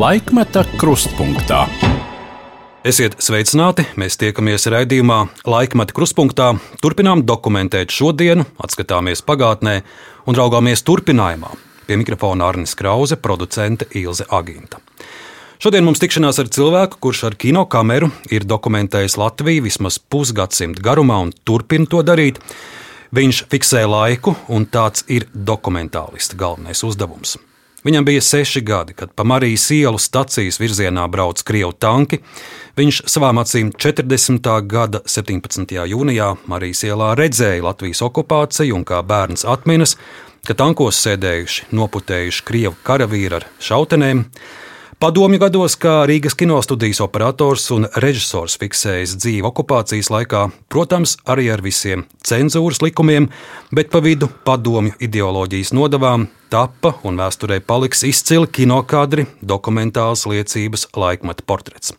Laikmeta krustpunktā. Esiet sveicināti! Mēs tiekamies raidījumā Laikmeta krustpunktā. Turpinām dokumentēt šodienu, atskatāmies pagātnē un raugāmies turpinājumā. Pie mikrofona Arnis Krause, producente Ilze Agīnta. Šodien mums tikšanās ar cilvēku, kurš ar kino kameru ir dokumentējis Latviju vismaz pusgadsimtu garumā un turpina to darīt. Viņš fiksē laiku, un tāds ir dokumentālista galvenais uzdevums. Viņam bija seši gadi, kad pa Marijas ielu stacijas virzienā brauca krievu tanki. Viņš savām acīm 40. gada 17. jūnijā Marijas ielā redzēja Latvijas okupāciju un kā bērns atminas, ka tankos sēdējuši noputējuši krievu karavīri ar šautenēm. Padomju gados, kā Rīgas kinostudijas operators un režisors fiksējis dzīvi okupācijas laikā, protams, arī ar visiem cenzūras likumiem, bet pa vidu padomju ideoloģijas nodavām tappa un vēsturē paliks izcili kinokadri, dokumentāls liecības laikmeta portrets.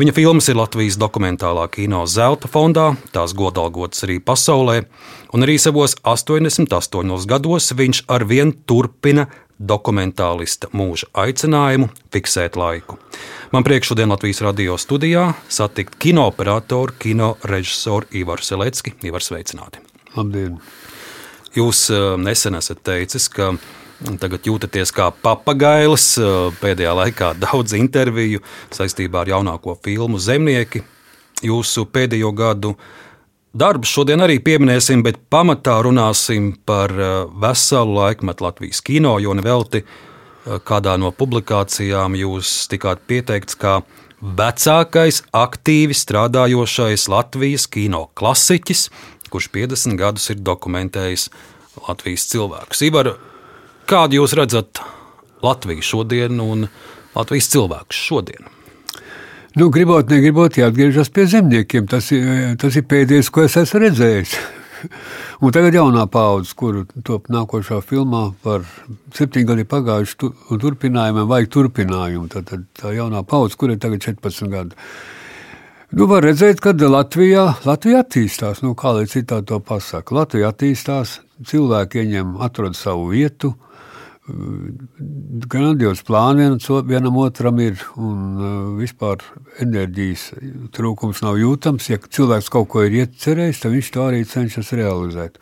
Viņa filmas ir Latvijas dokumentālā kino zelta fondā, tās godalgotas arī pasaulē, un arī savos 88 gados viņš arvien turpina dokumentālista mūža aicinājumu fiksēt laiku. Man prieks šodien Latvijas radio studijā satikt kino operatoru, kino režisoru Ivaru Selecki. Ivar sveicināti! Labdien! Jūs eh, nesen esat teicis, ka Tagad jūtaties kā papagailis. Eh, pēdējā laikā daudz interviju saistībā ar jaunāko filmu Zemnieki. Jūsu pēdējo gadu Darbus šodien arī pieminēsim, bet pamatā runāsim par eh, veselu laikmetu Latvijas kino, jo nevelti eh, kādā no publikācijām jūs tikāt pieteikts kā vecākais, aktīvi strādājošais Latvijas kino klasiķis, kurš 50 gadus ir dokumentējis Latvijas cilvēkus. Ivar, kādu jūs redzat Latviju šodien un Latvijas cilvēkus šodien? Nu, gribot, negribot, jāatgriežas pie zemniekiem. Tas ir, tas ir pēdējais, ko es esmu redzējis. Un tagad jaunā paudze, kuru top nākošā filmā par septiņu gadu pagājuši tu, turpinājumiem, vajag turpinājumu. Tad, tad tā jaunā paudze, kur ir tagad 14 gadi. Nu, var redzēt, ka Latvijā, Latvija attīstās. Nu, kā lai citādi to pasaka? Latvija attīstās, cilvēki ieņem, atrod savu vietu. Uh, grandios plāni vienam otram ir, un uh, vispār enerģijas trūkums nav jūtams. Ja cilvēks kaut ko ir iecerējis, tad viņš to arī cenšas realizēt.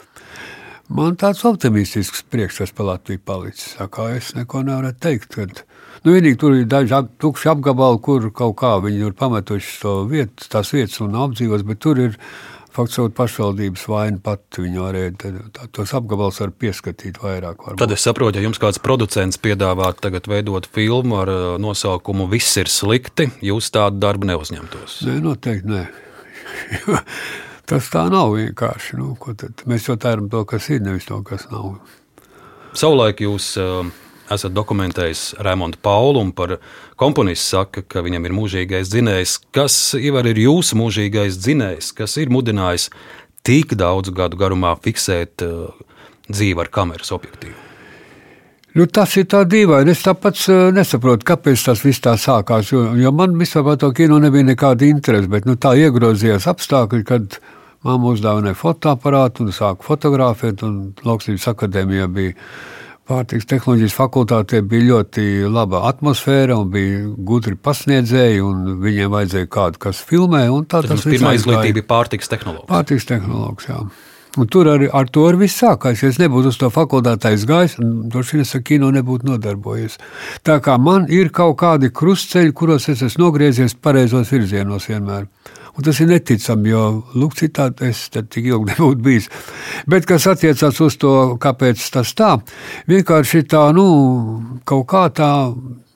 Man tāds optimistisks priekšstats par Latviju palicis. Kā es neko nevaru teikt. Kad, nu, vienīgi tur ir daži ap, tukši apgabali, kur kaut kā viņi ir pametuši to vietu, tās vietas un apdzīvos, bet tur ir faktiski pašvaldības vaina pati. Viņi varēja tos apgabalus var pieskatīt vairāk. Varbūt. Tad es saprotu, ja jums kāds producents piedāvā tagad veidot filmu ar uh, nosaukumu Viss ir slikti, jūs tādu darbu neuzņemtos. Nē, noteikti nē. Tas tā nav vienkārši. Nu, mēs jau tērām to, kas ir, nevis to, kas nav. Savulaik jūs uh, esat dokumentējis Raimondu Paulu un par komponistu saka, ka viņam ir mūžīgais dzinējs. Kas Ivar, ir jūsu mūžīgais dzinējs, kas ir mudinājis tik daudzu gadu garumā fiksēt uh, dzīvi ar kameras objektīvu? Nu, tas ir tā dīvaini. Es tāpat uh, nesaprotu, kāpēc tas viss tā sākās. Jo, jo man vispār par to kino nebija nekāda interese, bet nu, tā iegrozījās apstākļi, kad mamma uzdāvināja fotoaparātu un sāka fotografēt, Lauksības akadēmijā bija Pārtiks tehnoloģijas fakultātē bija ļoti laba atmosfēra un bija gudri pasniedzēji, un viņiem vajadzēja kādu, kas filmē. Tā tas pirmā izglītība bija pārtiks tehnoloģija. Pārtiks tehnoloģija, jā. Un tur arī ar to arī viss sākās. Ja es nebūtu uz to fakultāti aizgājis, droši vien es ar kino nebūtu nodarbojies. Tā kā man ir kaut kādi krustceļi, kuros es esmu nogriezies pareizos virzienos vienmēr. Un tas ir neticami, jo lūk, citādi es tik ilgi nebūtu bijis. Bet kas attiecās uz to, kāpēc tas tā, vienkārši tā, nu, kaut kā tā.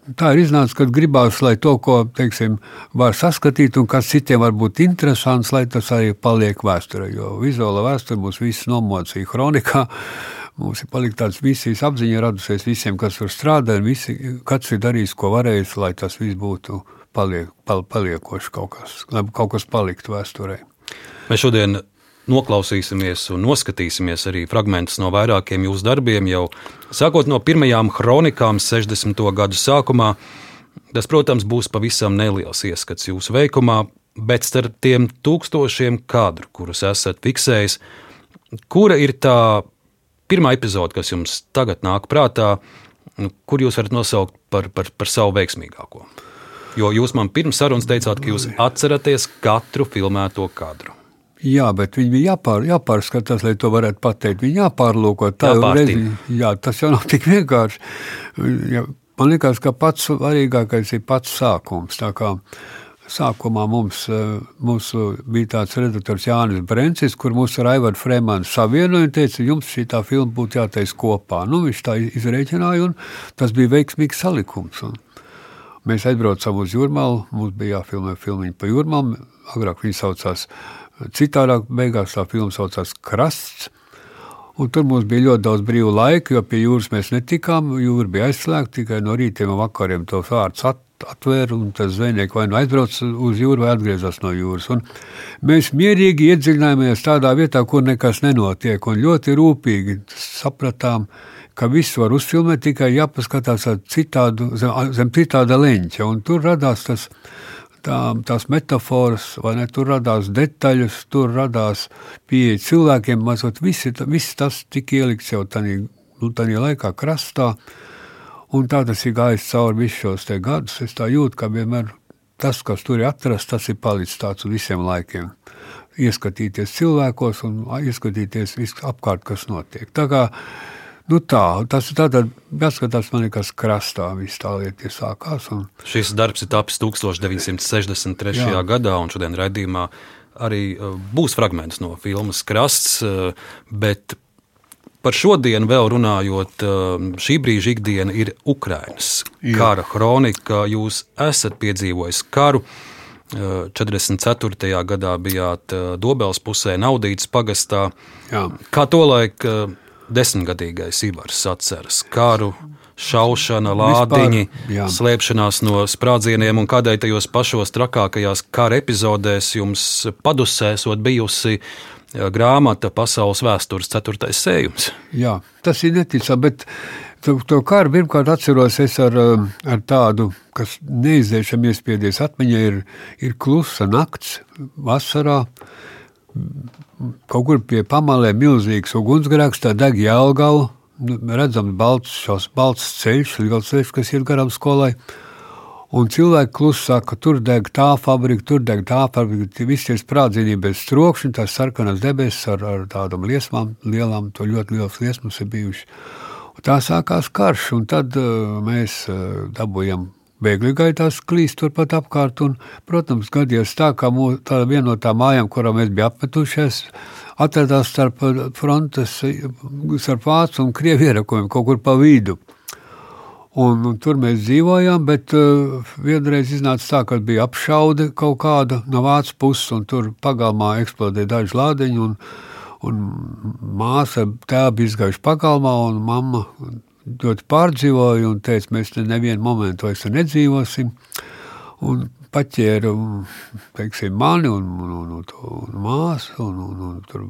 Tā ir iznācis, kad gribās, lai to, ko teiksim, var saskatīt, un kas citiem var būt interesants, lai tas arī paliek vēsturē. Jo vizuāla vēsture mūs visus nomocīja kronikā. Mums ir palikta tāds misijas apziņa radusies visiem, kas tur strādā, un visi, katrs ir darījis, ko varējis, lai tas viss būtu paliek, pal, paliekoši kaut kas, lai kaut kas paliktu vēsturē. Mēs šodien noklausīsimies un noskatīsimies arī fragmentus no vairākiem jūsu darbiem, jau sākot no pirmajām kronikām 60. gadu sākumā. Tas, protams, būs pavisam neliels ieskats jūsu veikumā, bet starp tiem tūkstošiem kadru, kurus esat fiksējis, kura ir tā pirmā epizode, kas jums tagad nāk prātā, kur jūs varat nosaukt par, par, par savu veiksmīgāko? Jo jūs man pirms sarunas teicāt, ka jūs atceraties katru filmēto kadru. Jā, bet viņi bija jāpār, jāpārskatās, lai to varētu pateikt. Viņi jāpārlūko. Tā reizi, jā, tas jau nav tik vienkārši. Ja, man liekas, ka pats svarīgākais ir pats sākums. Tā kā Sākumā mums, eh, mums bija tāds redaktors Jānis Brencis, kur mūsu ar Aivāru Fremanu savienoja un teica, jums šī filma būtu jātaisa kopā. Nu, viņš tā izreikināja, un tas bija veiksmīgs salikums. Un mēs aizbraucām uz Jurmalu, mums bija jāfilmē filmiņa pa Jurmalu, agrāk viņi saucās citādāk, beigās tā filma saucās Krasts. Un tur mums bija ļoti daudz brīvu laika, jo pie jūras mēs netikām. Jūra bija aizslēgta tikai no rītiem un vakariem. To vārds at, atvēra, un tas zvejnieks vai nu aizbrauca uz jūru, vai atgriezās no jūras. Un mēs mierīgi iedziļinājāmies tādā vietā, kur nekas nenotiek, un ļoti rūpīgi sapratām, ka viss var uzfilmēt tikai jāpaskatās citādu, zem, zem citāda leņķa. Un tur radās tas tā, tās metafāras, vai ne? Tur radās detaļas, tur radās pieeja cilvēkiem. Mazot, visi, viss tas tika ielikts jau tādā nu, laikā krastā. Un tā tas ir gājis cauri visus šos gadus. Es jūtu, ka vienmēr tas, kas tur ir atrasts, tas ir palicis tāds visiem laikiem. Ieskatīties cilvēkos un ieskatīties apkārt, kas notiek. Tā kā Nu tā, tas ir tāds, jāskatās, man liekas, krastā viss tā lieta iesākās. Un... Šis darbs ir tapis 1963. Jā. gadā, un šodien raidījumā arī uh, būs fragments no filmas Krasts, uh, bet par šodienu vēl runājot, uh, šī brīža ikdiena ir Ukrainas kara kronika. Jūs esat piedzīvojis karu. 44. gadā bijāt Dobels pusē, Naudītas pagastā. Jā. Kā tolaik desmitgadīgais Ivars atceras karu, šaušana, lādiņi, Vispār, slēpšanās no sprādzieniem un kādai tajos pašos trakākajās kara epizodēs jums padusēsot bijusi grāmata Pasaules vēstures ceturtais sējums. Jā, tas ir neticami, bet to, to karu pirmkārt atceros es ar, ar tādu, kas neizdzēšami iespiedies. Atmiņā, ir, ir klusa nakts vasarā, kaut kur pie pamalē milzīgs ugunsgrēks, tā deg Jālgava, nu, redzams balts, šos balts ceļš, liels ceļš, kas ir garām skolai. Un cilvēki klusi saka, tur deg tā fabrika, tur deg tā fabrika. Visi tie sprādzieni bez trokšņa, tās sarkanas debesis ar, ar tādām liesmām, lielām, to ļoti liels liesmas ir bijuši. Un tā sākās karš, un tad uh, mēs uh, dabūjām bēgļu gaitās klīst turpat apkārt. Un, protams, gadījās tā, ka mūs, tā viena no tām mājām, kurā mēs bijām apmetušies, atradās starp frontes, starp Vācu un Krievu ierakumiem kaut kur pa vidu. Un, un tur mēs dzīvojām, bet uh, vienreiz iznāca tā, ka bija apšaude kaut kāda no vācu puses, un tur pagalmā eksplodēja daži lādiņi. Un, un māsa tēva bija izgājuši pagalmā, un mamma ļoti pārdzīvoju un teicu, mēs te nevienu momentu vairs nedzīvosim. Un paķēra teiksim, mani un, un, un, un, un māsu un, un, un tur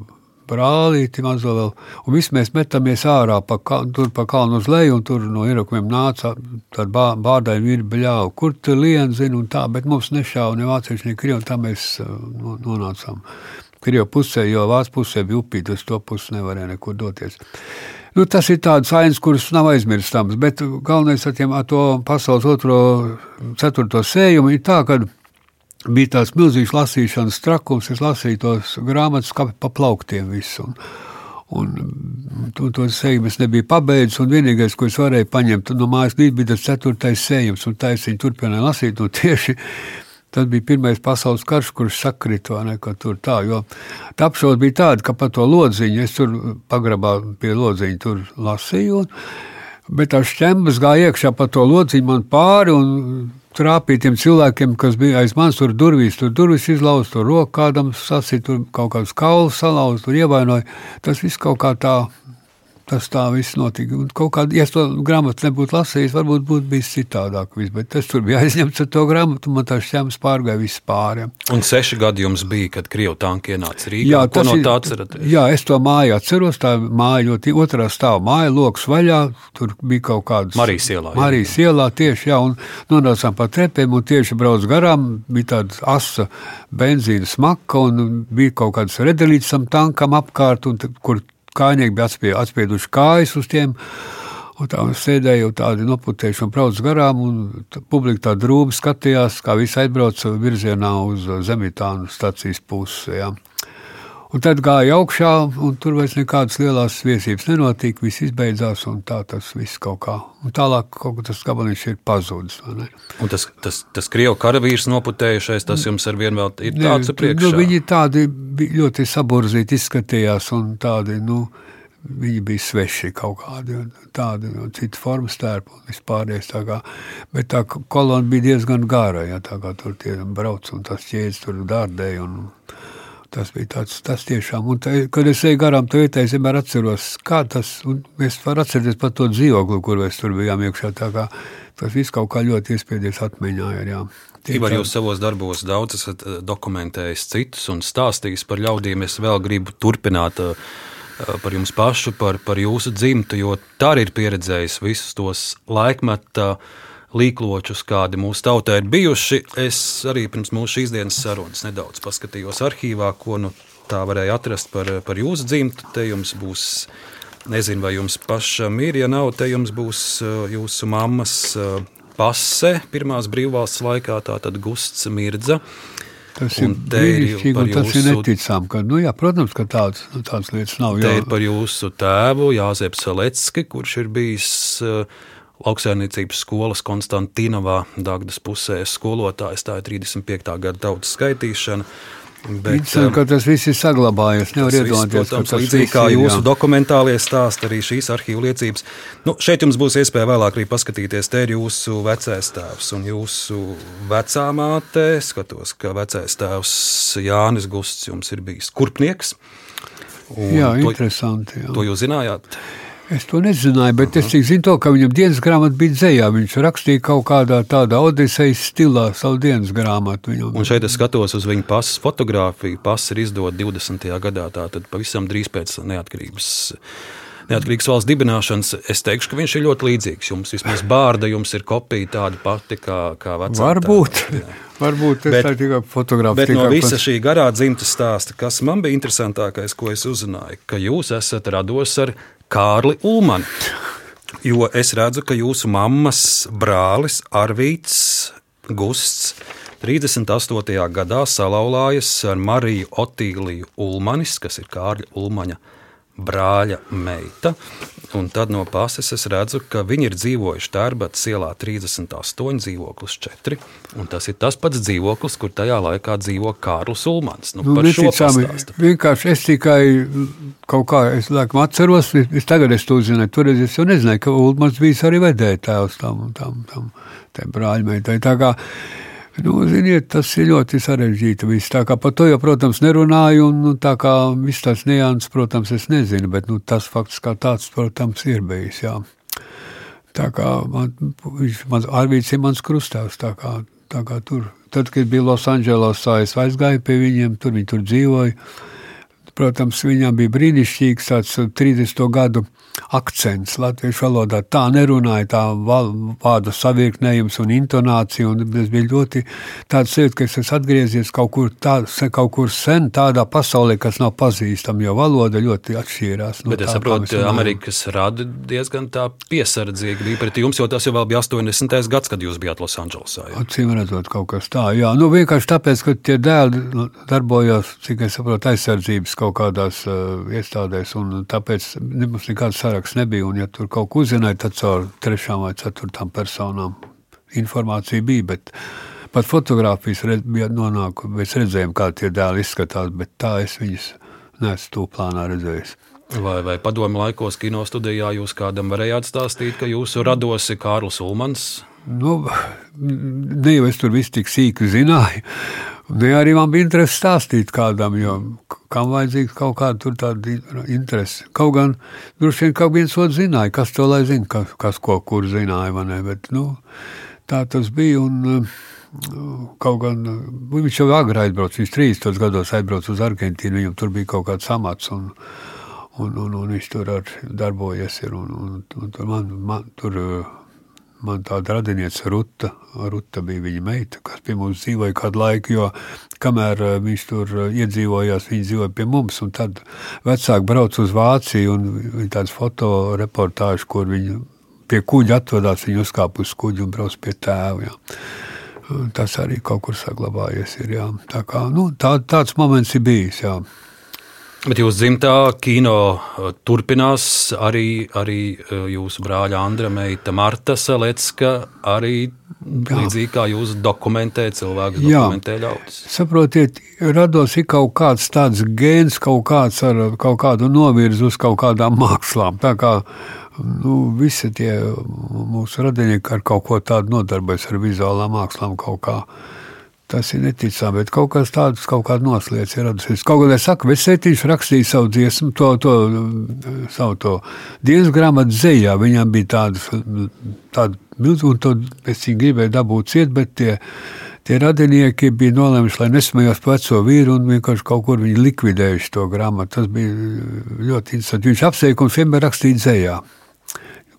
brālīti mazo vēl. Un visi mēs metamies ārā pa, tur pa kalnu uz leju, un tur no ierakumiem nāca tādi bā, bārdaini vīri bļāvu. Kur tu lien, zini, un tā, bet mums nešāva ne vācieši, ne krievi, un tā mēs uh, nonācām. Krievu pusē, jo vācu pusē bija upīt, uz to pusi nevarēja nekur doties. Nu, tas ir tāds ainas, kuras nav aizmirstams, bet galvenais ar, tiem, ar to pasaules otro, ceturto sējumu ir tā, ka bija tāds milzīgs lasīšanas trakums, es lasīju tos grāmatas kā pa plauktiem visu. Un, Un to, to sējumu es nebiju pabeidzis, un vienīgais, ko es varēju paņemt no mājas bija tas ceturtais sējums, un tā es viņu turpināju lasīt, un tieši Tas bija pirmais pasaules karš, kurš sakrita ne, tur tā. Jo apšauba bija tāda, ka par to lodziņu es tur pagrabā pie lodziņa tur lasīju. Un, bet tā šķembas gāja iekšā pa to lodziņu man pāri un trāpīja tiem cilvēkiem, kas bija aiz manis, tur durvīs, tur durvis izlauzt, tur roku kādam sasīt, tur kaut kādus kaulus salauzt, tur ievainoja. Tas viss kaut kā tā tas tā viss notika. Un kaut kādā, ja to grāmatu nebūtu lasījis, varbūt būtu bijis citādāk. Viss, bet es tur biju aizņemts ar to grāmatu, man tā šķēmas pārgāja viss pāri. Un seši gadi jums bija, kad Krievu tanki ienāca Rīgā. Jā, tas no tā atceraties? Jā, es to māju atceros. Tā māja ļoti otrā stāva māja, loks vaļā. Tur bija kaut kādas. Marijas ielā. Marijas ielā tieši, jā, un nonācām pa trepēm un tieši brauc garām. Bija tāda asa benzīna smaka un bija kaut kāds redelīts tam tankam apkārt, un, kur kājnieki bija atspie, atspieduši kājas uz tiem. Un tā sēdēja tādi noputējuši un brauc garām, un publika tā drūmi skatījās, kā visi aizbrauca virzienā uz Zemitānu stacijas pusi. Ja. Un tad gāja augšā, un tur vairs nekādas lielas viesības nenotika. Viss izbeidzās, un tā tas viss kaut kā. Un tālāk kaut kas tas gabaliņš ir pazudis. Tas, tas, tas krievu karavīrs noputējušais, tas jums ar vienu vēl ir tāds priekšā? Nu, viņi tādi ļoti saburzīti izskatījās un tādi, nu, Viņi bija sveši kaut kādi tādi, no citu formu stērpu un vispārējais. Tā kā, bet tā kolona bija diezgan gara, ja tā kā tur tie brauc un tas ķēdes tur dārdēja. Un, Tas bija tāds, tas tiešām, un tā, kad es eju garām tā vietā, es vienmēr atceros, kā tas, un mēs varam atcerēties par to dzīvokli, kur mēs tur bijām iekšā, tā kā tas viss kaut kā ļoti iespiedies atmiņā. Jā. Ivar, jūs savos darbos daudz esat eh, dokumentējis citus un stāstījis par ļaudīm. Es vēl gribu turpināt uh, Eh, par jums pašu, par, par jūsu dzimtu, jo tā arī ir pieredzējis visus tos laikmeta līkločus, kādi mūsu tautā ir bijuši. Es arī pirms mūsu šīs dienas sarunas nedaudz paskatījos arhīvā, ko nu tā varēja atrast par, par jūsu dzimtu. Te jums būs, nezinu, vai jums pašam ir, ja nav, te jums būs eh, jūsu mammas eh, pase pirmās brīvvalsts laikā, tātad Gusts Mirdza. Tas ir brīnišķīgi, un tas jūsu... ir neticami. Ka, nu, jā, protams, ka tāds, nu, tāds lietas nav. Te ir par jūsu tēvu Jāzep Salecki, kurš ir bijis uh, lauksaimniecības skolas Konstantinovā, Dagdas pusē skolotājs. Tā ir 35. gada tautas skaitīšana. Bet, Interesanti, ka tas viss ir saglabājies. Nevar iedomāties, ka tas līdzīgi kā ir, jūsu jā. dokumentālie stāsti, arī šīs arhīvu liecības. Nu, šeit jums būs iespēja vēlāk arī paskatīties, te ir jūsu vecais tēvs un jūsu vecā māte. Skatos, ka vecais tēvs Jānis Gusts jums ir bijis kurpnieks. Jā, to, interesanti. Jā. To jūs zinājāt? Es to nezināju, bet es zinu, to, ka viņam dienas grāmata bija dzējā. Viņš rakstīja kaut kādā tādā odisejas stilā savu dienas grāmatu. Viņam. Un šeit es skatos uz viņa pasas fotografiju. Pasa ir izdota 20. gadā, tātad pavisam drīz pēc neatkarības. Neatkarīgas valsts dibināšanas, es teikšu, ka viņš ir ļoti līdzīgs. Jums vismaz bārda, jums ir kopija tāda pati kā, kā vecā. Varbūt. Tā, Varbūt tas ir tikai fotografija. Bet no visa šī garā dzimtas stāsta, kas man bija interesantākais, ko es uzzināju, ka jūs esat rados ar Kārli Ulmani. Jo es redzu, ka jūsu mammas brālis Arvīts Gusts 38. gadā salauzājas ar Mariju Otīliju Ulmanis, kas ir Kārļa Ulmaņa brāļa meita. Un tad no pases es redzu, ka viņi ir dzīvojuši Tērbatas ielā 38, dzīvoklis 4. Tas ir tas pats dzīvoklis, kur tajā laikā dzīvo Kārlis Ulmans. Nu, nu, neticami, vienkārši es tikai kaut kā es, laikam, atceros, es, es tagad es to zinu, toreiz es jau nezināju, ka Ulmans bija arī vedētājs tam, tam, tam, tam brāļmeitai. Nu, ziniet, tas ir ļoti sarežģīti. Viss. Tā kā par to jau, protams, nerunāju, un nu, tā kā viss tās nianses, protams, es nezinu, bet nu, tas fakts kā tāds, protams, ir bijis. Jā. Tā kā man, viņš, man, Arvīts ir mans krustāvs, tā kā, tā kā tur. Tad, kad bija Losandželosā, es aizgāju pie viņiem, tur viņi tur dzīvoja. Protams, viņam bija brīnišķīgs tāds 30. gadu akcents latviešu valodā. Tā nerunāja, tā vārdu savirknējums un intonācija. Un es biju ļoti tāds sajūta, ka es esmu atgriezies kaut kur, tā, kaut kur sen tādā pasaulē, kas nav pazīstama, jo valoda ļoti atšķīrās. No Bet es tā, saprotu, ka Amerikas rada diezgan tā piesardzīgi bija pret jums, jo tas jau bija 80. gads, kad jūs bijāt Losandželosā. Acīm redzot, kaut kas tā, jā. Nu, vienkārši tāpēc, ka tie dēli darbojās, cik es saprotu, aizsardzības kaut kādās uh, iestādēs, un tāpēc mums nekāds saraksts nebija. Un, ja tur kaut ko uzzināja, tad caur trešām vai ceturtām personām informācija bija. Bet pat fotografijas redz, bija nonākusi. Mēs redzējām, kā tie dēli izskatās, bet tā es viņus neesmu to plānā redzējis. Vai, vai padomu laikos kino studijā jūs kādam varējāt stāstīt, ka jūsu rados ir Kārlis Ulmans? Nu, ne jau es tur visu tik sīki zināju. Ne arī man bija interese stāstīt kādam, jo kam vajadzīga kaut kāda tāda interese. Kaut gan droši vien kaut viens otrs zināja, kas to lai zina, kas, kas ko kur zināja. Ne, bet, nu, tā tas bija. Un, Kaut gan viņš jau agrāk aizbrauca, viņš 30 gados aizbrauca uz Argentīnu, viņam tur bija kaut kāds amats, un, un, un, un viņš tur darbojies. Ir, un, un, un tur man, man tur man tāda radiniece Ruta, Ruta bija viņa meita, kas pie mums dzīvoja kādu laiku, jo kamēr eh, viņš tur eh, iedzīvojās, viņa dzīvoja pie mums, un tad vecāki brauc uz Vāciju, un viņi tāds fotoreportāžu, kur viņi pie kuģa atvadās, viņi uzkāpa uz kuģa un brauc pie tēva. Jā. Tas arī kaut kur saglabājies. Ir, jā. tā kā, nu, tā, tāds moments ir bijis. Jā. Bet jūsu dzimtā kino uh, turpinās arī, arī uh, jūsu brāļa Andra meita Marta Salecka, arī Jā. līdzīgi kā jūs dokumentējat cilvēku, dokumentē ļaudis. Saprotiet, rados ir kaut kāds tāds gēns, kaut kāds ar kaut kādu novirzu uz kaut kādām mākslām. Tā kā nu, visi tie mūsu radinieki ar kaut ko tādu nodarbojas ar vizuālām mākslām kaut kādā. Tas ir neticami, bet kaut kas tāds, kaut kāda noslēdz ir radusies. Kaut kā es saku, Vesētīši rakstīja savu dziesmu, to, to savu to dienas grāmatu zējā. Viņam bija tādas, tāda milzīga, un to es viņu gribēju dabūt ciet, bet tie, tie radinieki bija nolēmuši, lai nesmējos par veco vīru un vienkārši kaut kur viņi likvidējuši to grāmatu. Tas bija ļoti interesanti. Viņš apsveikums vienmēr rakstīja dzējā.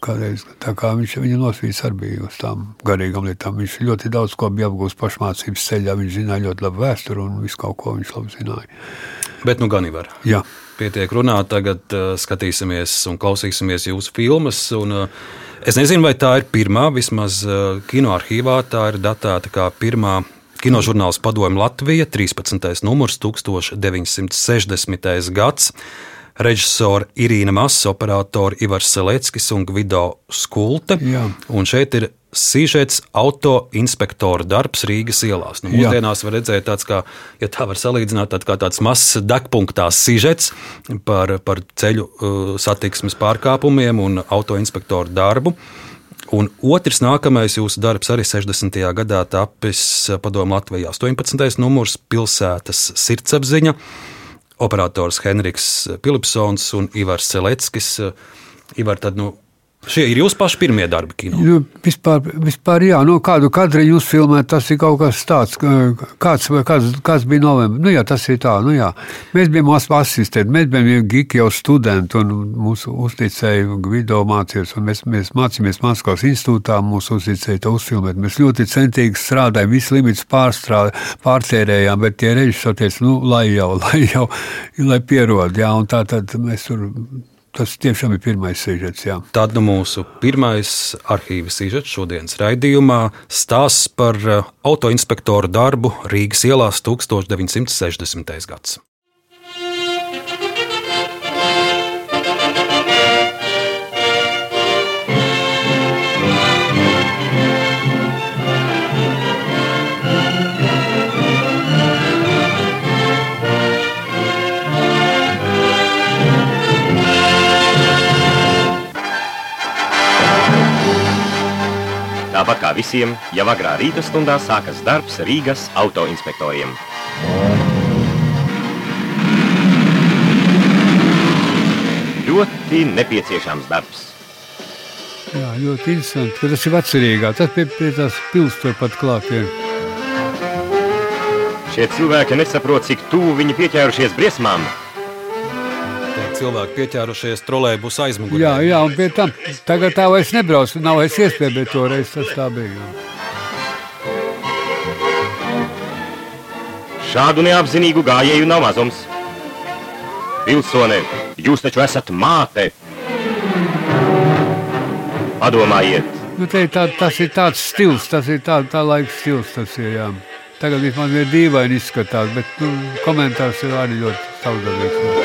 Kādreiz, tā kā viņš viņa nosvīts arī bija uz tām garīgām lietām. Viņš ļoti daudz ko bija apgūst pašmācības ceļā. Viņš zināja ļoti labi vēsturi un visu kaut ko viņš labi zināja. Bet nu gan var. Jā. Pietiek runāt, tagad uh, skatīsimies un klausīsimies jūsu filmas. Un, uh, es nezinu, vai tā ir pirmā, vismaz uh, kinoarchīvā tā ir datēta kā pirmā kinožurnāls Padomju Latvija, 13. numurs 1960. gads režisori Irīna Masa, operatori Ivars Seleckis un Gvido Skulte. Jā. Un šeit ir Sīžets auto inspektora darbs Rīgas ielās. Nu, mūsdienās var redzēt tāds, kā, ja tā var salīdzināt, tā kā tāds mazs degpunktā sižets par, par ceļu uh, satiksmes pārkāpumiem un auto inspektoru darbu. Un otrs nākamais jūsu darbs arī 60. gadā tapis padomu Latvijā 18. numurs pilsētas sirdsapziņa operators Henriks Pilipsons un Ivars Celeckis. Ivar, tad, nu, Šie ir jūsu paši pirmie darbi kino. Nu, vispār, vispār jā, nu, kādu kadru jūs filmējat, tas ir kaut kas tāds, kāds, kāds, kāds bija novembrī. Nu, jā, tas ir tā, nu, jā. Mēs bijām asistenti, mēs bijām giki jau studenti, un mūsu uzticēja Gvido mācījās, un mēs, mēs mācījāmies Maskavas institūtā, mūsu uzticēja to uzfilmēt. Mēs ļoti centīgi strādājām, visu limitus pārtērējām, bet tie režisori teica, nu, lai jau, lai jau, lai pierod, jā, un tā tad mēs tur Tas tiešām ir pirmais sižets. Tad nu, mūsu pirmais arhīva sižets šodienas raidījumā stāsts par eh, autoinspektoru darbu Rīgas ielās 1960. gadsimtā. Tāpat kā visiem, jau agrā rīta stundā sākas darbs Rīgas autoinspektoriem. Ļoti nepieciešams darbs. Jā, ļoti interesanti. Tas ir vecrīgā. Tas pie, pie tās pilsētas turpat klāt. Ir. Šie cilvēki nesaprot, cik tuvu viņi pieķērušies briesmām cilvēki pieķērušies trolēļus aizmugurē. Jā, jā, un pie tam tagad tā vairs nebrauc. Nav vairs iespēja, bet toreiz tas tā bija. Šādu neapzinīgu gājēju nav mazums. Pilsone, jūs taču esat māte. Padomājiet! Nu, te, tā, tas ir tāds stils, tas ir tā, tā laika stils. Tas ir, jā. Tagad vismaz ir dīvaini izskatās, bet nu, komentārs ir arī ļoti savādāks.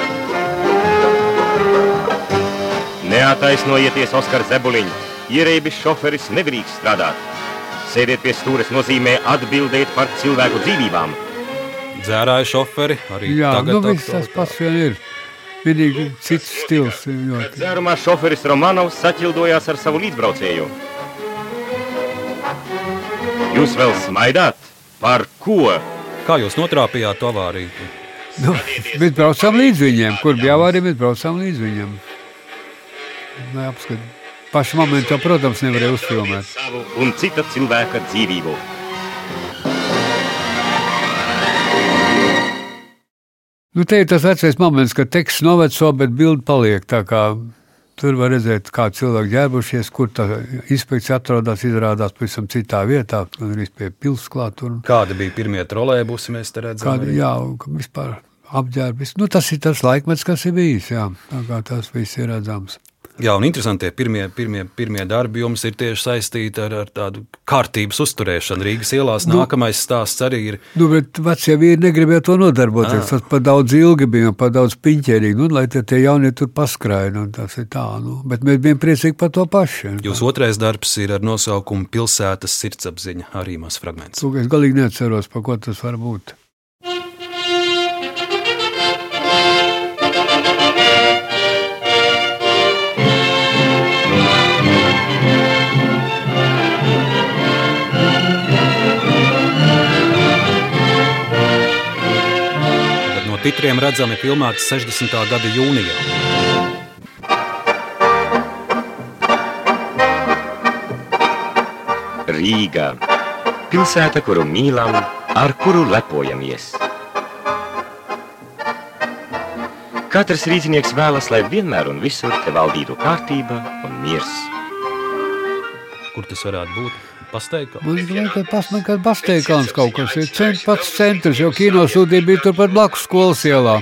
Neataisnojieties, Oskar Zebuliņš. Ierēbis šoferis nedrīkst strādāt. Sēdiet pie stūres nozīmē atbildēt par cilvēku dzīvībām. Dzērāja šoferi arī Jā, tagad. Nu, viss tas pats vien ir. Vienīgi cits stils. Ļoti. Dzērumā šoferis Romanovs saķildojās ar savu līdzbraucēju. Jūs vēl smaidāt? Par ko? Kā jūs notrāpījāt to avāriju? Nu, mēs braucām līdz viņiem. Kur bija avārija, mēs braucām līdz viņiem neapskatīt. Pašu momentu, protams, nevarēja uzfilmēt. Savu un cita cilvēka dzīvību. Nu, te ir tas vecais moments, kad teksts noveco, bet bilde paliek. Tur var redzēt, kā cilvēki ģērbušies, kur tā inspekcija atrodas. Izrādās pavisam citā vietā, gan arī pie pilsētas. Un... Kādi bija pirmie trolēļi, mēs te redzam? Kādi, jā, vispār apģērbis. Nu, tas ir tas laikmets, kas ir bijis. Jā, tā kā tas viss ir redzams. Jā, un interesanti, ka pirmie, pirmie, pirmie darbi jums ir tieši saistīti ar, ar tādu kārtības uzturēšanu Rīgas ielās. Nu, Nākamais stāsts arī ir. Nu, bet vecie vīri negribēja to nodarboties. Tas par daudz ilgi bija par daudz piņķerīgi. Nu, lai tie, jaunie tur paskrāja, nu, tas ir tā. Nu. Bet mēs bijām priecīgi par to pašu. Jūsu otrais darbs ir ar nosaukumu Pilsētas sirdsapziņa, arī maz fragments. Lūk, es galīgi neatceros, par ko tas var būt. Titriem redzami filmēts 60. gada jūnijā. Rīga - pilsēta, kuru mīlam, ar kuru lepojamies. Katrs rīznieks vēlas, lai vienmēr un visur te valdītu kārtība un miers. Kur tas varētu būt? Pasteikā. Man liekas, ka tas ir pasteikāns kaut kas. Ir cent, pats centrs, jo kino sūdība bija turpat blakus skolas ielā.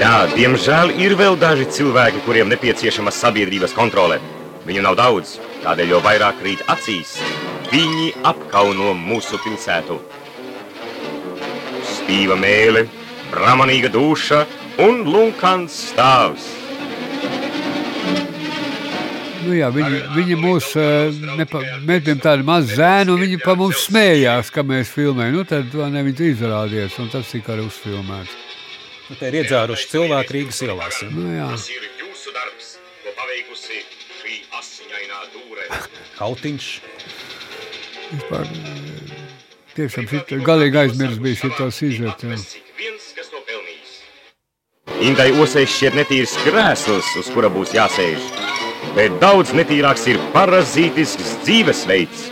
Jā, diemžēl ir vēl daži cilvēki, kuriem nepieciešama sabiedrības kontrole. Viņu nav daudz, tādēļ jau vairāk krīt acīs. Viņi apkauno mūsu pilsētu. Stīva mēlē, bramanīga duša un lunkans stāvs. Nu, jā, viņi, viņi mūs, eh, nepa, mēs bijām tādi mazi zēni, un viņi pa mums smējās, ka mēs filmējam. Nu, tad ne, viņi izrādījās, un tas tika arī uzfilmēts. Nu, te ir iedzēruši cilvēki Rīgas ielās. Ja? Nu, jā. Tas ir jūsu darbs, ko paveikusi šī asiņainā dūre. Kautiņš. Vispār, eh, tiešām šit, galīgi aizmirst bija to pelnījis. Indai osei šķiet netīrs krēsls, uz kura būs jāsēž. Bet daudz netīrāks ir parazītisks dzīvesveids.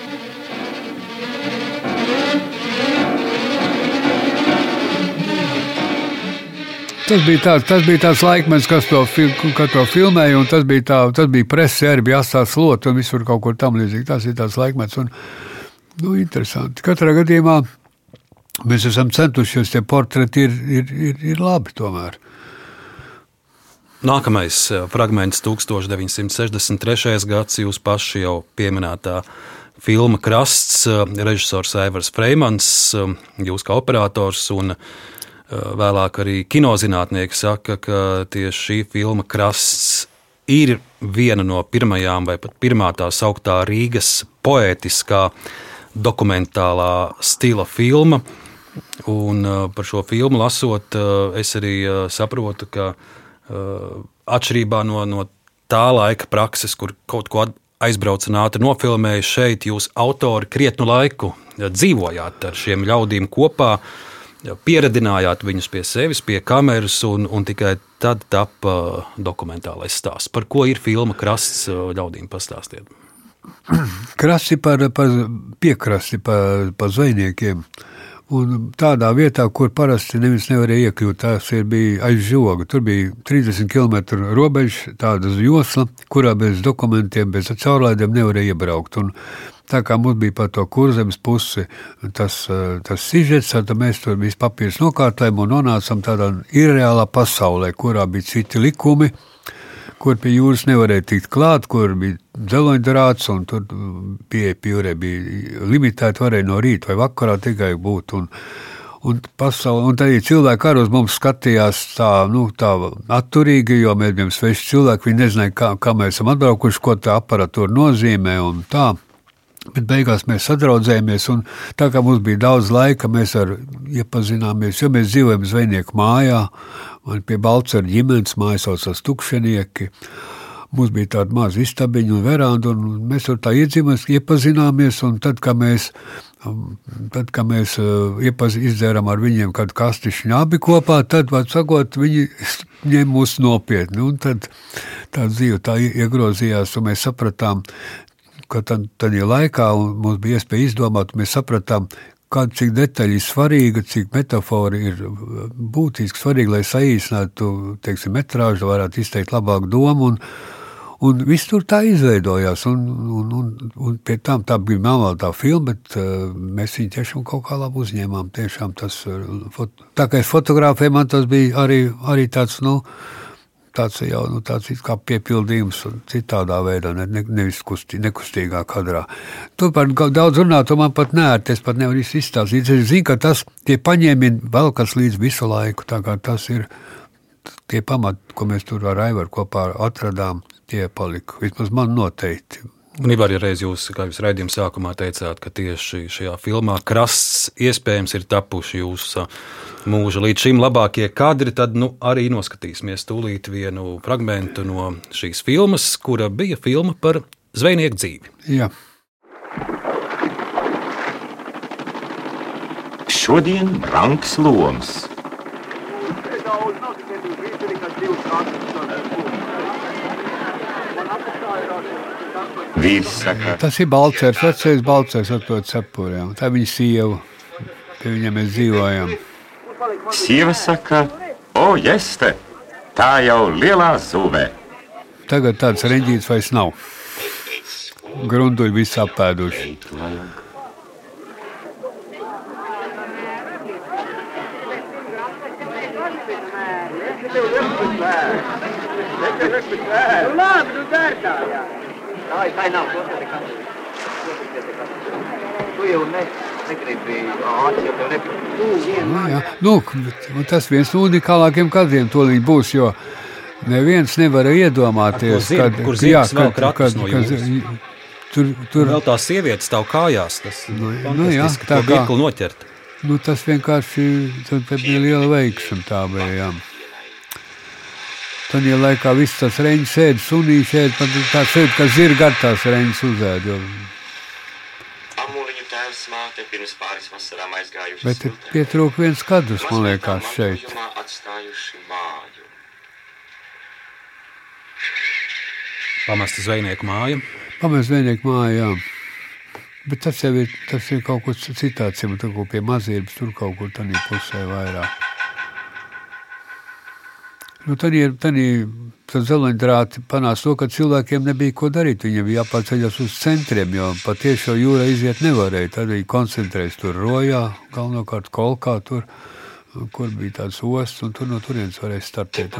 Tas bija, tāds, tas bija tāds laikmets, kas to, fil, ka to filmēja, un tas bija, tā, tas bija presē, arī bija atstāts slot un visur kaut kur tam līdzīgi. Tas ir tāds laikmets, un nu, interesanti. Katrā gadījumā mēs esam centušies, tie portreti ir, ir, ir, ir labi tomēr. Nākamais eh, fragments, 1963. gads, jūs paši jau pieminētā filma Krasts, eh, režisors Aivars Freimans, eh, jūs kā operators un vēlāk arī kinozinātnieki saka, ka tieši šī filma Krasts ir viena no pirmajām vai pat pirmā tā sauktā Rīgas poētiskā dokumentālā stila filma. Un par šo filmu lasot, es arī saprotu, ka atšķirībā no, no tā laika prakses, kur kaut ko aizbrauca un ātri nofilmēja, šeit jūs autori krietnu laiku dzīvojāt ar šiem ļaudīm kopā, pieredzinājāt viņus pie sevis, pie kameras, un, un tikai tad tapa dokumentālais stāsts. Par ko ir filma Krasts ļaudīm pastāstiet? Krasti par, par piekrasti, par, par zvejniekiem. Un tādā vietā, kur parasti neviens nevarēja iekļūt, tas bija aiz žoga. Tur bija 30 km robeža, tāda josla, kurā bez dokumentiem, bez caurlaidēm nevarēja iebraukt. Un tā kā mums bija par to kurzemes pusi tas, tas sižets, tad mēs tur visu papīrus nokārtojam un nonācam tādā irreālā pasaulē, kurā bija citi likumi, kur pie jūras nevarēja tikt klāt, kur bija dzeloņdrāts, un tur pieeja pie jūrē bija limitēta, varēja no rīta vai vakarā tikai būt. Un, un, pasauli, un tad cilvēki arī uz mums skatījās tā, nu, tā atturīgi, jo mēs bijām sveši cilvēki, viņi nezināja, kā, kā mēs esam atbraukuši, ko tā aparatūra nozīmē un tā. Bet beigās mēs sadraudzējāmies, un tā kā mums bija daudz laika, mēs ar iepazināmies, jo mēs dzīvojam zvejnieku mājā, man pie Balcara ģimenes mājas saucās Tukšanieki. Mums bija tāda maza istabiņa un veranda, un mēs tur tā iedzīvamies, iepazināmies, tad, kad mēs, tad, kad mēs iepaz, izdzērām ar viņiem kādu kastišķiņu abi kopā, tad, var sakot, viņi ņem mūs nopietni, un tad tā dzīve tā iegrozījās, un mēs sapratām, ka tad, tad ja laikā mums bija iespēja izdomāt, mēs sapratām, kāda cik detaļa ir svarīga, cik metafora ir būtiski svarīga, lai saīsinātu, teiksim, metrāžu, varētu izteikt labāku domu. Un, Un viss tur tā izveidojās. Un, un, un, un pie tam tā bija melnā tā filma, bet uh, mēs viņu tiešām kaut kā labi uzņēmām. Tiešām tas, uh, fot, tā kā es fotografēju, man tas bija arī, arī tāds, nu, tāds jau nu, tāds kā piepildījums un citādā veidā, ne, ne, nevis kustī, nekustīgā kadrā. Tu par daudz runā, tu man pat neērti, es pat nevaru izstāstīt. Es zinu, ka tas tie paņēmieni vēl kas līdz visu laiku, tā kā tas ir tie pamati, ko mēs tur ar Aivaru kopā atradām, tie palika. Vismaz man noteikti. Un Ivar, ja reiz jūs, kā jūs raidījuma sākumā teicāt, ka tieši šajā filmā krasts iespējams ir tapuši jūsu mūža līdz šim labākie kadri, tad nu, arī noskatīsimies tūlīt vienu fragmentu no šīs filmas, kura bija filma par zvejnieku dzīvi. Jā. Šodien Ranks Loms. Vīrs saka, Tas ir Balčers, vecais Balčers ar to cepuriem. Tā ir viņa sieva, pie viņiem mēs dzīvojam. sieva saka, o, jeste, tā jau lielā zuvē. Tagad tāds reņģīts vairs nav. Grunduļi visi apēduši. Labi, nu der tā, jā. Tā, tā nav, to te. Tu jau ne, negribi ātri, jau tev vien, Nu, jā. nu, un tas viens no unikālākiem kadriem tūlīt būs, jo neviens nevar iedomāties, to zirgu, kur zirgs vēl kratus no jūras. tur, tur Vēl tās sievietes stāv kājās. Tas Nu, ir nu jā, tā to kā- noķert. Nu, tas vienkārši te bija liela veiksme. Tā bija. Jā. Tad, ja laikā viss tas reņģis sēž, sunīši sēž, tad tā sēž, ka zirga ar tās reņģis uzēd. Jo, māte pirms pāris vasarām aizgājuši. bet ir pietrūk viens kadrs, man liekas, šeit. Atstājuši māju. Pamesta zvejnieku māja. Pamēģināt vienīgā mājā. Bet tas jau ir, tas ir kaut kas citāds, jau tur kaut pie mazības, tur kaut kur tādā pusē vairāk. Nu, tad ir zeleņdrāti panāca to, ka cilvēkiem nebija ko darīt. Viņiem bija jāpārceļas uz centriem, jo patiešām jūrā iziet nevarēja. Tad viņi koncentrējas tur rojā, galvenokārt kolkā, tur, kur bija tāds osts, un tur no turienes varēja startēt.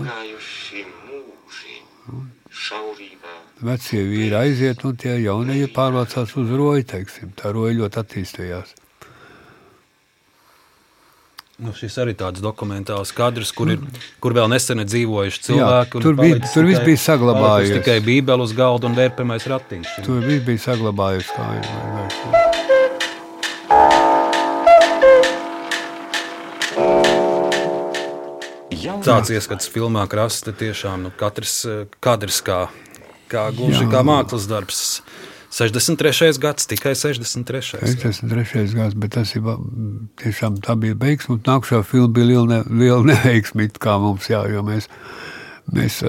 Vecie vīri aiziet, un tie jaunie pārvācās uz roju, teiksim. Tā roja ļoti attīstījās. Nu, šis arī tāds dokumentāls kadrs, kur, ir, kur vēl nesen dzīvojuši cilvēki. un tur bija- palicis tur viss tikai- bija saglabājies. Tikai bībeli uz galda un vērpamais ratiņš. Tur viss bija saglabājies. kā ir, vai- vai- Tāds ieskats filmā krasta tiešām nu, katrs eh, kadrs kā, kā gluži kā mākslas darbs. 63. gads, tikai 63. 53. gads, bet tas ir tiešām tā bija veiksme. un Nākamā filma bija liela, ne, liela neveiksme, kā mums, jā, jo mēs, mēs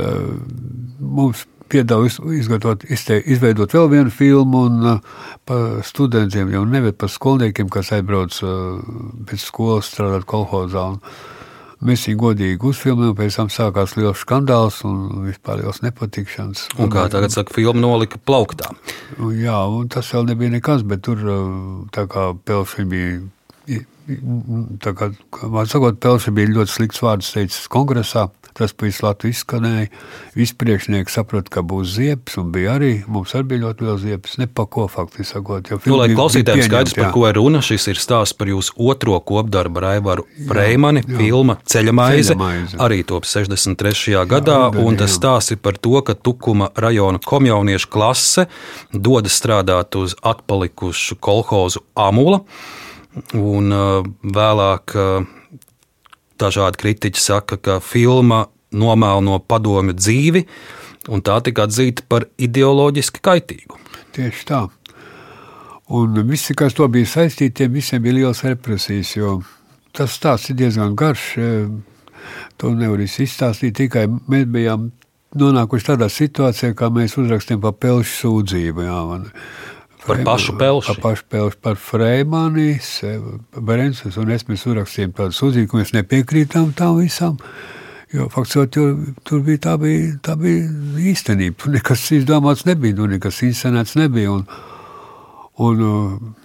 mums piedāvā iz- izgatavot, izveidot vēl vienu filmu, un uh, par studentiem jau neved par skolniekiem, kas aizbrauc uh, pēc skolas strādāt kolhozā. Un, Mēs viņu godīgi uzfilmējām, pēc tam sākās liels skandāls un vispār liels nepatikšanas. Un kā tagad saka, filma nolika plauktā. Un Jā, un tas vēl nebija nekas, bet tur uh, tā kā Pelši bija. Tā kā, man sakot, Pelši bija ļoti slikts vārds teicis kongresā. Tas visu Latviju izskanēja. Visi priekšnieki saprata, ka būs ziepes, un bija arī, mums arī bija ļoti liels ziepes. Ne pa ko faktiski sakot. Nu, lai klausītājiem skaidrs, par jā. ko ir runa, šis ir stāsts par jūsu otro kopdarbu ar Aivaru Freimani. Filma Ceļamaize Ceļamaize. arī top 63. gadā, rudenī, un tas jā. stāsts ir par to, ka Tukuma rajona komjauniešu klase dodas strādāt uz atpalikušu kolhozu Amula, un uh, vēlāk uh, dažādi kritiķi saka, ka filma nomēlo padomju dzīvi, un tā tika atzīta par ideoloģiski kaitīgu. Tieši tā. Un visi, kas to bija saistīti, tiem visiem bija liels represijas. jo Tas stāsts ir diezgan garš. eh, To nevar izstāstīt. Tikai mēs bijām nonākuši tādā situācijā, kā mēs uzrakstījām par pelšu sūdzību. Jā, man. Par pašu Pelši? Par pašu pelšu, par Freimani, Berences un es mēs uzrakstījām tādu sūdzību, ka mēs nepiekrītām tam visam. Jo faktiski tur, tur bija tā, bija tā bija īstenība. Tur nekas izdomāts nebija, tur nekas inscenēts nebija. Un, un, uh,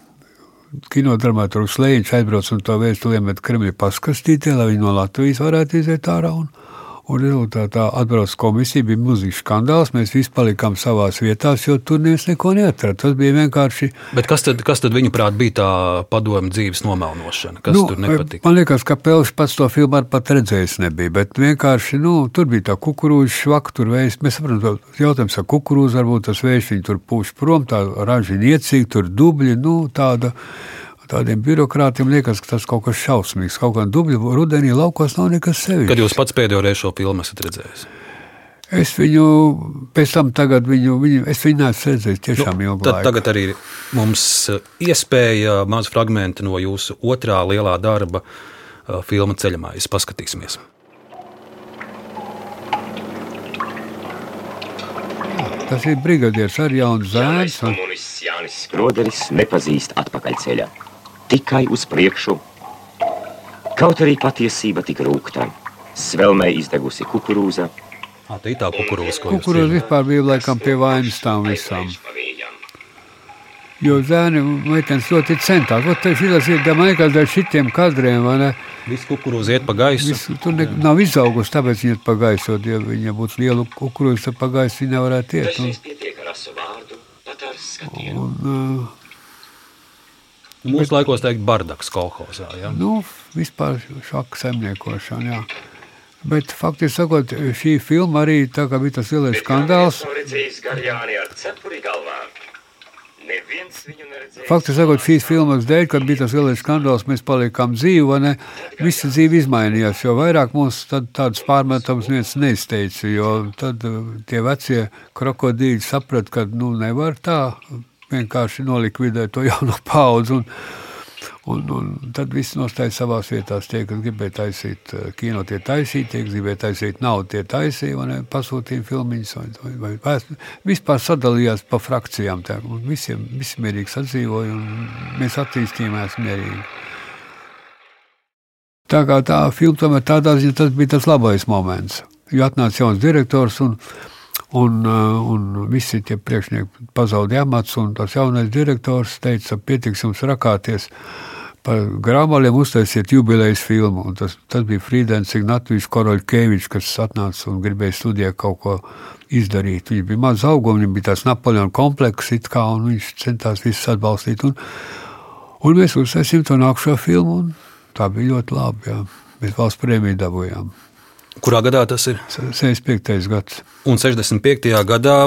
Kinodramaturgs Lēņš aizbrauc un to vēstuli iemet Kremļa paskastītē, lai viņi no Latvijas varētu iziet ārā. Un, Un rezultātā atbrauc komisija, bija milzīgs skandāls. Mēs visi palikām savā vietā, jo tur neviens neko neatrada. Tas bija vienkārši. Bet kas tad, kas tad viņuprāt bija tā padomu dzīves nomelnošana? Kas nu, tur nepatika? Man liekas, ka Pelš pats to filmu pat redzējis nebija. Bet vienkārši nu, tur bija tā kukurūza švaka, tur vējs. Mēs saprotam, jautājums ar kukurūzu varbūt tas vējš viņu tur pūš prom, tā raža niecīgi, tur dubļi, nu tāda. Tādiem birokrātiem liekas, ka tas kaut kas šausmīgs. Kaut kā dubļu rudenī laukos nav nekas sevišķs. Kad jūs pats pēdējo reizi šo filmu esat redzējis? Es viņu pēc tam, tagad viņu, viņu, es viņu neesmu redzējis tiešām nu, ilgi. Tad, tagad arī mums iespēja mazu fragment no jūsu otrā lielā darba, filma Ceļamais. Paskatīsimies! Tas ir brigadieris ar jaunu zēnu. Skroderis nepazīst atpakaļceļa. Tikai uz priekšu. Kaut arī patiesība tik rūkta. Svelmē izdegusi kukurūza. Tā ir tā kukurūza, ko Kukurūza vispār bija laikam pie vainas tām visām. Jo zēni meitenes ļoti centās. Ot, šitas ir ka dēļ šitiem kadriem, vai ne? Viss kukurūza iet pa gaisu. Viss, tur ne, nav izaugusi, tāpēc viņa iet pa gaisu. Ja viņa būtu liela kukurūza, tad pa gaisu viņa nevarētu iet. Un, pietiek ar asu vārdu, pat ar skatienu. un, uh, Mūsu laikos teikt bardaks kolhozā. Ja? nu, vispār šāda saimniekošana. Jā. Bet faktiski sakot, šī filma arī tā kā bija tas lielais skandāls. Nav redzējis Garjāni ar cepuri galvā. Neviens viņu neredzēja. Faktiski sakot, šīs filmas dēļ, kad bija tas lielais skandāls, mēs palikām dzīvi, vai ne? Visa dzīve izmainījās, jo vairāk mums tad tādas pārmetums viens neizteica, jo tad uh, tie vecie krokodīļi saprat, ka nu nevar tā vienkārši nolikvidēt to jauno paudzi. Un, un, un tad viss nostāja savā vietā. Tie, kas gribēja taisīt uh, kino, tie taisīja, tie, kas gribēja taisīt naudu, tie taisīja, vai ne, pasūtīja filmiņus, vai, vai, vai vēst- vispār sadalījās pa frakcijām. Tā, visiem, visi mierīgi sadzīvoja, un mēs attīstījāmies mierīgi. Tā kā tā filma tomēr tādā ziņā tas bija tas labais moments. Jo atnāca jauns direktors un, un, uh, un visi tie priekšnieki pazaudēja amats. un Tas jaunais direktors teica, pietiks jums rakāties. Par grāmatiem uztaisiet jubilejas filmu. un Tas, tas bija Friedens Ignatovičs Koroļkevičs, kas atnāca un gribēja studijā kaut ko izdarīt. Viņš bija maz augums, viņam bija tāds Napoleona komplekss, kā, un viņš centās visus atbalstīt. Un, un mēs uztaisījām to nākamo filmu, un tā bija ļoti labi. Jā. Mēs valsts prēmiju dabūjām. Kurā gadā tas ir? 65. gads. Un 65. gadā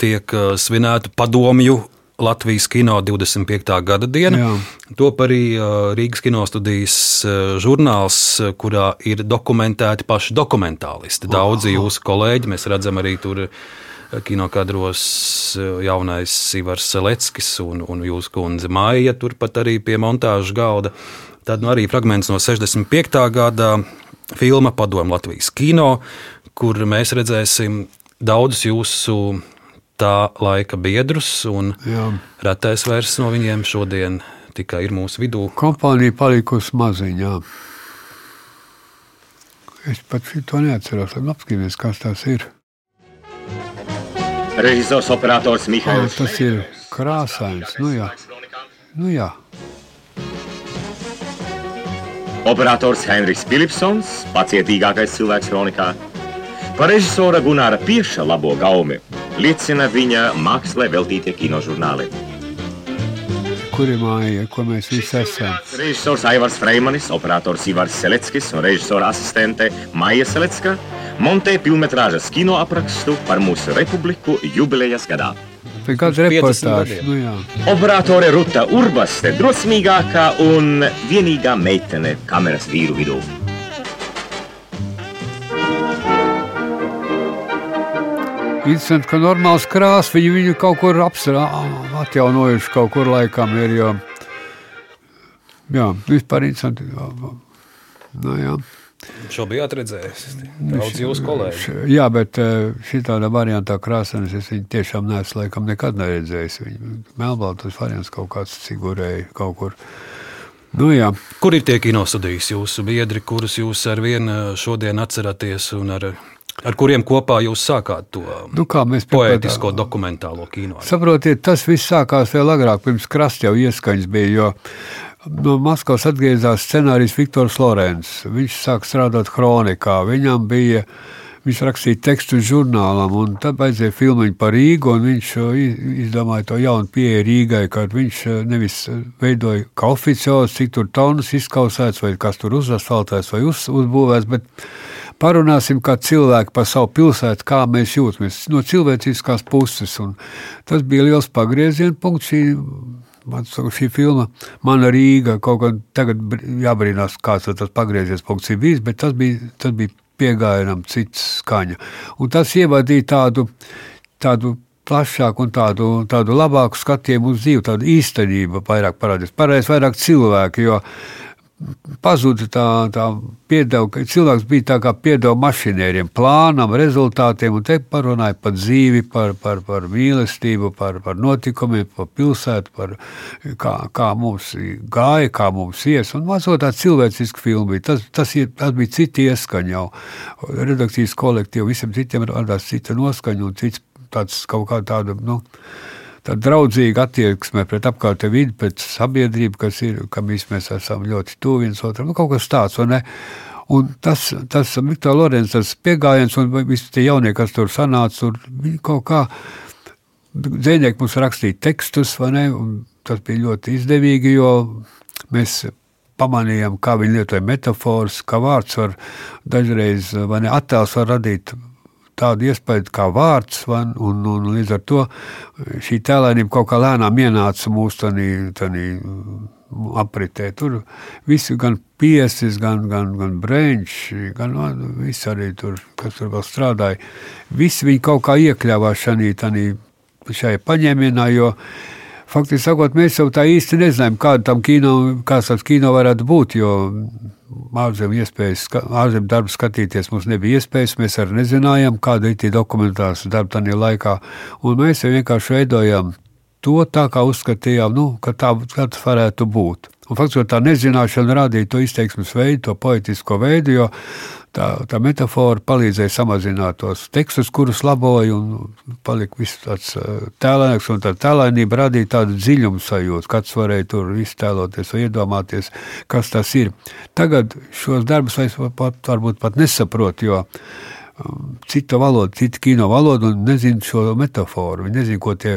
tiek uh, svinēta padomju Latvijas kino 25. gada diena. Jā. Top arī uh, Rīgas kinostudijas uh, žurnāls, kurā ir dokumentēti paši dokumentālisti. Daudzi jūsu kolēģi, mēs redzam arī tur kinokadros jaunais Ivars Seleckis un, un jūsu kundze Maija, turpat arī pie montāžu galda. Tad nu, arī fragments no 65. gada filma Padomu Latvijas kino, kur mēs redzēsim daudzus jūsu tā laika biedrus, un Jā. retais vairs no viņiem šodien tikai ir mūsu vidū. Kompānija palikusi maziņā. Es pat to neatceros. Labi, apskatīties, kas tas ir. Režisors operators Mihails. tas ir krāsains. Nu, jā. Nu, jā. Operators Henrijs Filipsons, pacietīgākais cilvēks kronikā. Par režisora Gunāra Pieša labo gaumi liecina viņa mākslē veltītie kinožurnāli. Kur ir māja, ko mēs visi esam? Režisors Aivars Freimanis, operators Ivars Seleckis un režisora asistente Maija Selecka montē filmetrāžas kino aprakstu par mūsu republiku jubilejas gadā. 50 reportāžs. gadiem. Nu, jā. Operatore Ruta Urbaste, drosmīgākā un vienīgā meitene kameras vīru vidū. Interesanti, ka normāls krāsas viņi viņu kaut kur apsarā, atjaunojuši kaut kur laikam ir. Jo, jā, vispār interesanti. Nu, jā. Šo bijāt redzējis. Daudz jūsu kolēģi. Jā, bet šī tāda variantā krāsainas es viņu tiešām neesmu laikam nekad neredzējis. Melnbaltas variants kaut kāds figurēja kaut kur. Nu, jā. Kur ir tie kinostudijas jūsu biedri, kurus jūs ar vienu šodien atceraties un ar, ar kuriem kopā jūs sākāt to Nu, kā mēs poētisko dokumentālo kino? Saprotiet, tas viss sākās vēl agrāk, pirms krasta jau ieskaņas bija. Jo no Maskavas atgriezās scenārijs Viktors Lorents. Viņš sāk strādāt kronikā. Viņam bija Viņš rakstīja tekstu žurnālam, un tad vajadzēja filmu par Rīgu. Viņš izdomāja to jaunu pieeju Rīgai, kad viņš nevis veidoja kā oficiāls, cik tur tonus izkausēts, vai kas tur uzasfaltēts vai uz, uzbūvēts, bet parunāsim kā cilvēki par savu pilsētu, kā mēs jūtamies no cilvēciskās puses. Un tas bija liels pagrieziena punkts šī Man saka, šī filma, mana Rīga, kaut kā tagad jābrīnās, kāds tas pagriezies punkts ir bijis, bet tas bija, tas bija piegājienam cits skaņa. Un tas ievadīja tādu, tādu plašāku un tādu, tādu labāku skatījumu uz dzīvi, tādu īstenību vairāk parādījās. Parādījās vairāk cilvēki, jo pazuda tā, tā piedeva, ka cilvēks bija tā kā piedeva mašinēriem, plānam, rezultātiem, un te parunāja par dzīvi, par, par, par mīlestību, par, par notikumiem, par pilsētu, par kā, kā mums gāja, kā mums ies, un mazot tā cilvēciska filma bija. Tas, tas, tas bija citi ieskaņi jau. Redakcijas kolektīvi visiem citiem radās cita noskaņa un cits tāds kaut kā tāda, nu, tāda draudzīga attieksme pret apkārtējo vidi, pret sabiedrību, kas ir, kam mēs esam ļoti tuvi viens otram. Nu, kaut kas tāds, un, tas, tas Viktor Lorenz, piegājiens un visi tie jaunie, kas tur sanāca, tur kaut kā, dzēnieki mums rakstīja tekstus, ne, un tas bija ļoti izdevīgi, jo mēs pamanījām, kā viņi lietoja metafors, kā vārds var dažreiz, vai ne, attēls var radīt tādu iespēju kā vārds, un, un, un līdz ar to šī tēlēnība kaut kā lēnām ienāca mūsu tādā apritē. Tur viss, gan piesis, gan, gan, gan brēņš, gan nu, viss arī tur, kas tur vēl strādāja. Visi viņi kaut kā iekļāvās šajā paņēmienā, jo faktiski sakot, mēs jau tā īsti nezinājām, kāda tam kino, kāds tas kino varētu būt, jo ārzemju iespējas, ārzemju darbu skatīties mums nebija iespējas. Mēs arī nezinājām, kāda ir tie dokumentālās darba tajā laikā. Un mēs vienkārši veidojām to tā, kā uzskatījām, nu, ka tā, kā tas varētu būt. Un faktiski tā nezināšana radīja to izteiksmes veidu, to poetisko veidu, jo tā, tā metāfora palīdzēja samazināt tos tekstus, kurus laboja, un palika viss tāds tēlēnāks, un tā tēlēnība radīja tādu dziļumu sajūtu, kāds varēja tur iztēloties vai iedomāties, kas tas ir. Tagad šos darbus es pat, varbūt pat nesaprotu, jo citu valodu, citu kino valodu un nezinu šo metaforu. Viņi nezina, ko tie,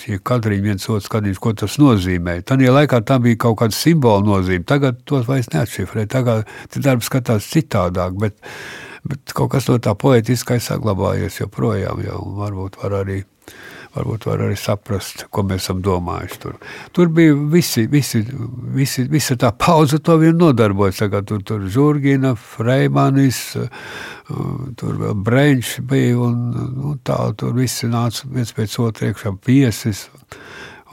tie kadriņi viens otrs skatījums, ko tas nozīmē. Tajā laikā tam bija kaut kāda simbola nozīme. Tagad tos vairs neatšifrē. Tagad darbs skatās citādāk, bet, bet kaut kas no tā poetiskais saglabājies joprojām. Jau varbūt var arī varbūt var arī saprast, ko mēs esam domājuši. Tur, tur bija visi, visi, visi, visa tā pauze, to vien nodarbojas. Tur, tur Žurgina, Freimanis, tur vēl Breņš bija, un nu, tā, tur visi nāca viens pēc otra iekšā piesis.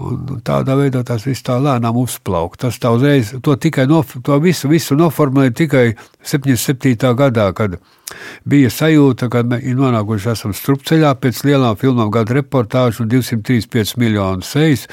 Un tādā veidā tas viss tā lēnām uzplauka. Tas tā uzreiz, to tikai nof, to visu, visu noformulēja tikai 77. gadā, kad bija sajūta, ka ir nonākuši esam strupceļā pēc lielām filmām, gada reportāžu un 235 miljonu sejas.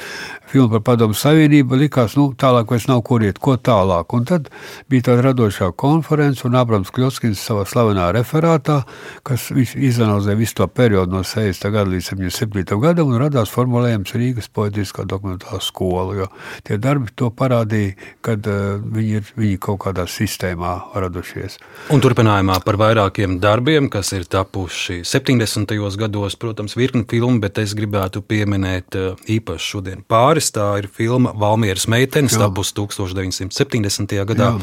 Filma par padomu savienību likās, nu, tālāk vairs nav kur iet, ko tālāk. Un tad bija tāda radošā konference, un Abrams Kļotskins savā slavenā referātā, kas izanalizē visu to periodu no 60. gada līdz 77. gadam, un radās formulējums Rīgas poetiskā dokumentālā skola, jo tie darbi to parādīja, kad uh, viņi ir viņi kaut kādā sistēmā radušies. Un turpinājumā par vairāk vairākiem darbiem, kas ir tapuši 70. gados, protams, virkni filmu, bet es gribētu pieminēt eh, īpaši šodien pāris. Tā ir filma Valmieras meitenes, tapusi 1970. gadā, Jā.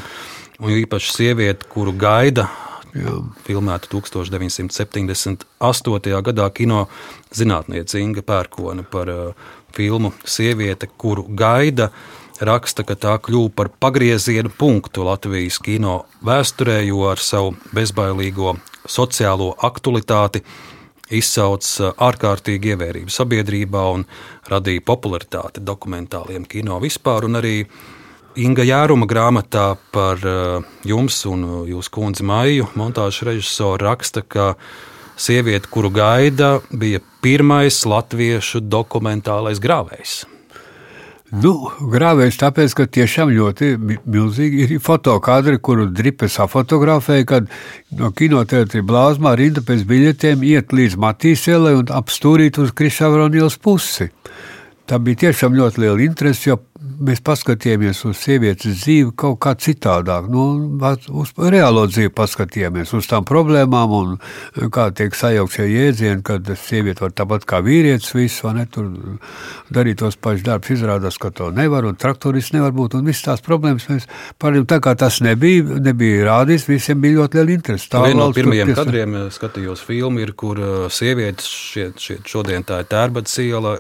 un īpaši sieviete, kuru gaida. Jā. Filmēta 1978. gadā kino zinātniece Inga Pērkone par uh, filmu Sieviete, kuru gaida uh, raksta, ka tā kļuva par pagrieziena punktu Latvijas kino vēsturē, jo ar savu bezbailīgo sociālo aktualitāti izsauc ārkārtīgi ievērību sabiedrībā un radīja popularitāti dokumentāliem kino vispār. Arī Inga Jāruma grāmatā par jums un jūsu kundzi Maiju montāžu režisoru raksta, ka sieviete, kuru gaida, bija pirmais latviešu dokumentālais grāvējs. Nu, grāvējs tāpēc, ka tiešām ļoti milzīgi ir fotokadri, kuru dripes apfotografēja, kad no kinoteātrī blāzmā rinda pēc biļetēm iet līdz Matīs ielai un apstūrīt uz Krišavronīlas pusi. Tā bija tiešām ļoti liela interese, jo mēs paskatījāmies uz sievietes dzīvi kaut kā citādāk. Nu, uz reālo dzīvi paskatījāmies, uz tām problēmām un kā tiek sajaukt šie jēdzieni, kad sieviete var tāpat kā vīrietis visu, ne, tur darīt tos pašus darbus, izrādās, ka to nevar, un traktorists nevar būt, un visas tās problēmas mēs pārējām tā kā tas nebija, nebija rādīts, visiem bija ļoti liela interese. Tā viena no pirmajiem piesa... kadriem skatījos filmu ir, kur sievietes šie, šie, šodien tā ir tērbads iela,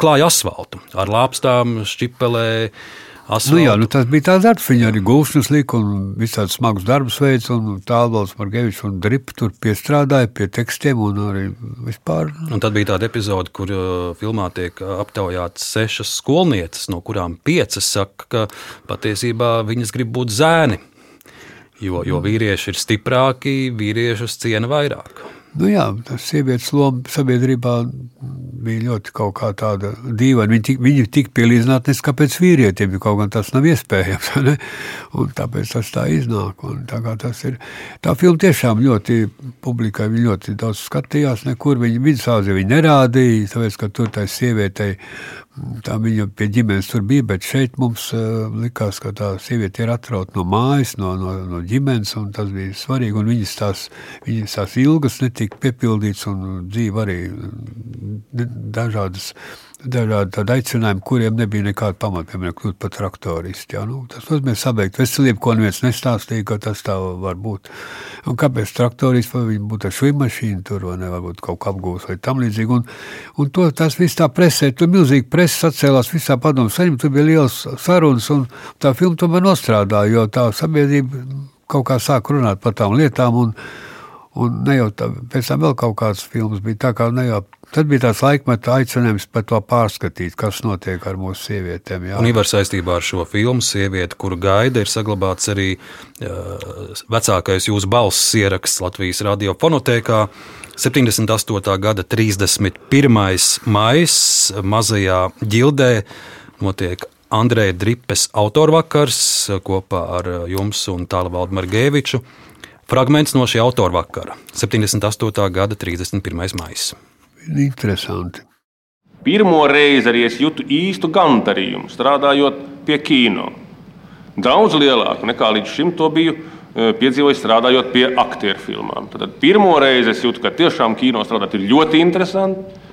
klāja asfaltu ar lāpstām, šķipelē, Asfaltu. Nu, jā, nu, tas bija tāds darbs. Viņa arī gulšņus lika un visādi smagus darbus veica. Tālvalds Margevičs un Dripa tur piestrādāja pie tekstiem un arī vispār. Un tad bija tāda epizode, kur uh, filmā tiek aptaujātas sešas skolnieces, no kurām piecas saka, ka patiesībā viņas grib būt zēni. Jo, jo vīrieši ir stiprāki, vīriešus ciena vairāk. Nu jā, tas sievietes loma sabiedrībā bija ļoti kaut kā tāda dīvaina. Viņi tik, viņi tik pielīdzināti kāpēc vīrietiem, jo kaut gan tas nav iespējams. Ne? Un tāpēc tas tā iznāk. Un tā, tas ir, tā filma tiešām ļoti publikai, viņi ļoti daudz skatījās, nekur viņi vidusāzi viņi nerādīja, tāpēc, ka tur tai sievietei Tā viņa pie ģimenes tur bija, bet šeit mums uh, likās, ka tā sieviete ir atrauta no mājas, no, no, no ģimenes, un tas bija svarīgi. Viņas tās, viņas tās ilgas netika piepildītas, un dzīve arī dažādas dažādi tādi aicinājumi, kuriem nebija nekāda pamata, piemēram, kļūt par traktoristu. Ja? Nu, tas nozīmē sabeigt veselību, ko neviens nestāstīja, ka tas tā var būt. Un kāpēc traktorists, vai viņi būtu ar šīm mašīnu tur, vai ne, varbūt kaut kā apgūst vai tam līdzīgi. Un, un to, tas viss tā presē, tur milzīgi preses sacēlās visā padomu saņem, tur bija liels sarunas, un tā filma tomēr nostrādāja, jo tā sabiedrība kaut kā sāk runāt par tām lietām, un, un ne jau tā, pēc tam vēl kaut kāds filmas bija tā kā ne jau Tad bija tāds laikmeta aicinājums par to pārskatīt, kas notiek ar mūsu sievietēm. Jā. Un Ivar saistībā ar šo filmu Sieviete, kuru gaida, ir saglabāts arī uh, vecākais jūsu balss ieraksts Latvijas radiofonotēkā. 78. gada 31. maija mazajā ģildē notiek Andrēja Dripes autorvakars kopā ar jums un Tālu Valdu Margēviču. Fragments no šī autorvakara - 78. gada 31. maija interesanti. Pirmo reizi arī es jūtu īstu gandarījumu strādājot pie kino. Daudz lielāku nekā līdz šim to biju e, piedzīvojis strādājot pie aktieru filmām. Tad pirmo reizi es jūtu, ka tiešām kino strādāt ir ļoti interesanti.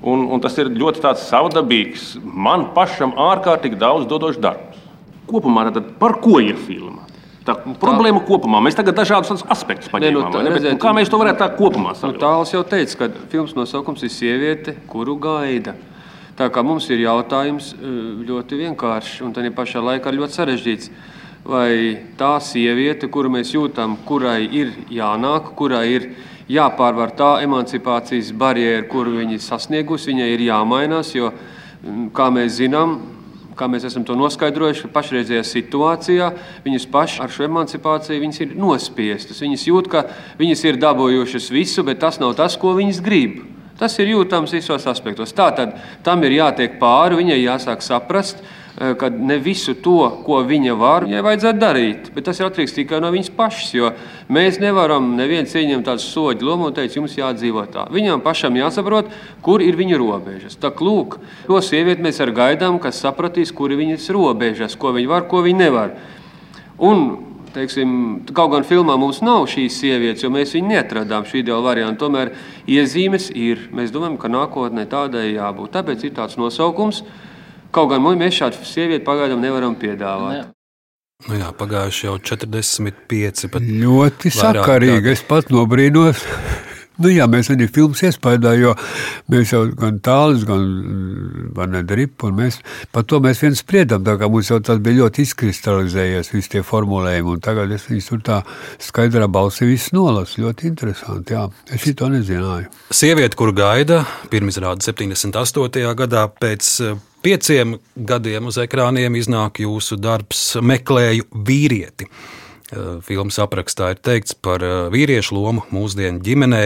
Un, un tas ir ļoti savdabīgs, man pašam ārkārtīgi daudz dodošs darbs. Kopumā tad par ko ir filma? Tā problēma kopumā. Mēs tagad dažādus aspektus paņēmām. Ne, nu, tā, redziet, kā mēs to varētu tā kopumā saprast? Nu, Tāls jau teica, ka filmas nosaukums ir Sieviete, kuru gaida. Tā kā mums ir jautājums eh, ļoti vienkāršs un tādā pašā laikā ļoti sarežģīts. Vai tā sieviete, kuru mēs jūtam, kurai ir jānāk, kurai ir jāpārvar tā emancipācijas barjera, kuru viņa sasniegusi, viņai ir jāmainās, jo, mm, kā mēs zinām, kā mēs esam to noskaidrojuši, ka pašreizējā situācijā viņas pašas ar šo emancipāciju ir nospiestas. Viņas jūt, ka viņas ir dabūjušas visu, bet tas nav tas, ko viņas grib. Tas ir jūtams visos aspektos. Tātad tam ir jātiek pāri, viņai jāsāk saprast, ka ne visu to, ko viņa var, viņai vajadzētu darīt. Bet tas ir atkarīgs tikai no viņas pašas. Jo mēs nevaram neviens ieņemt tādu soļu lomu un teikt, jums jādzīvot tā. Viņam pašam jāsaprot, kur ir viņa robežas. Tā lūk, to sievieti mēs arī gaidām, kas sapratīs, kur ir viņas robežas, ko viņa var, ko viņa nevar. Un, teiksim, kaut gan filmā mums nav šīs sievietes, jo mēs viņu neatradām šī ideāla varianta. Tomēr iezīmes ir. Mēs domājam, ka nākotnē tādai jābūt. Tāpēc ir tāds nosaukums. Kaut gan mēs šādu sievieti pagaidām nevaram piedāvāt. Ne. Nu jā, pagājuši jau 45. Ļoti sakarīgi. Es pat nobrīnos. Nu, jā, mēs arī filmas iespējā, jo mēs jau gan tālus, gan nedripu, un mēs par to mēs viens spriedām, tā kā mums jau tas bija ļoti izkristalizējies, visi tie formulējumi, un tagad es viņus tur tā skaidrā balsī visu nolasu. Ļoti interesanti, jā. Es to nezināju. Sieviete, kur gaida, pirmizrāda 78. gadā pēc pieciem gadiem uz ekrāniem iznāk jūsu darbs Meklēju vīrieti. Eh, filmas aprakstā ir teikts par eh, vīriešu lomu mūsdienu ģimenē,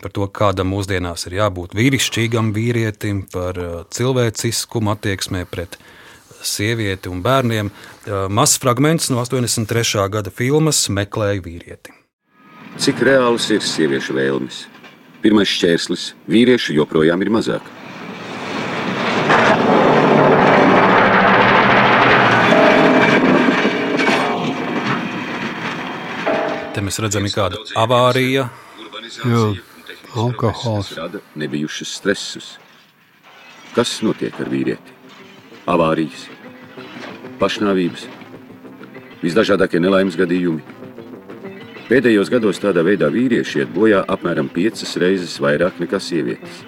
par to, kādam mūsdienās ir jābūt vīrišķīgam vīrietim, par eh, cilvēciskumu attieksmē pret sievieti un bērniem. Mazs fragments no 83. gada filmas Meklēju vīrieti. Cik reāls ir sieviešu vēlmes? Pirmais šķērslis - vīriešu joprojām ir mazāk. Te mēs redzam, kāda avārija. Jā, alkohols. Rada nebijušas stresus. Kas notiek ar vīrieti? Avārijas, pašnāvības, visdažādākie nelaimes gadījumi. Pēdējos gados tādā veidā vīrieši iet bojā apmēram piecas reizes vairāk nekā sievietes.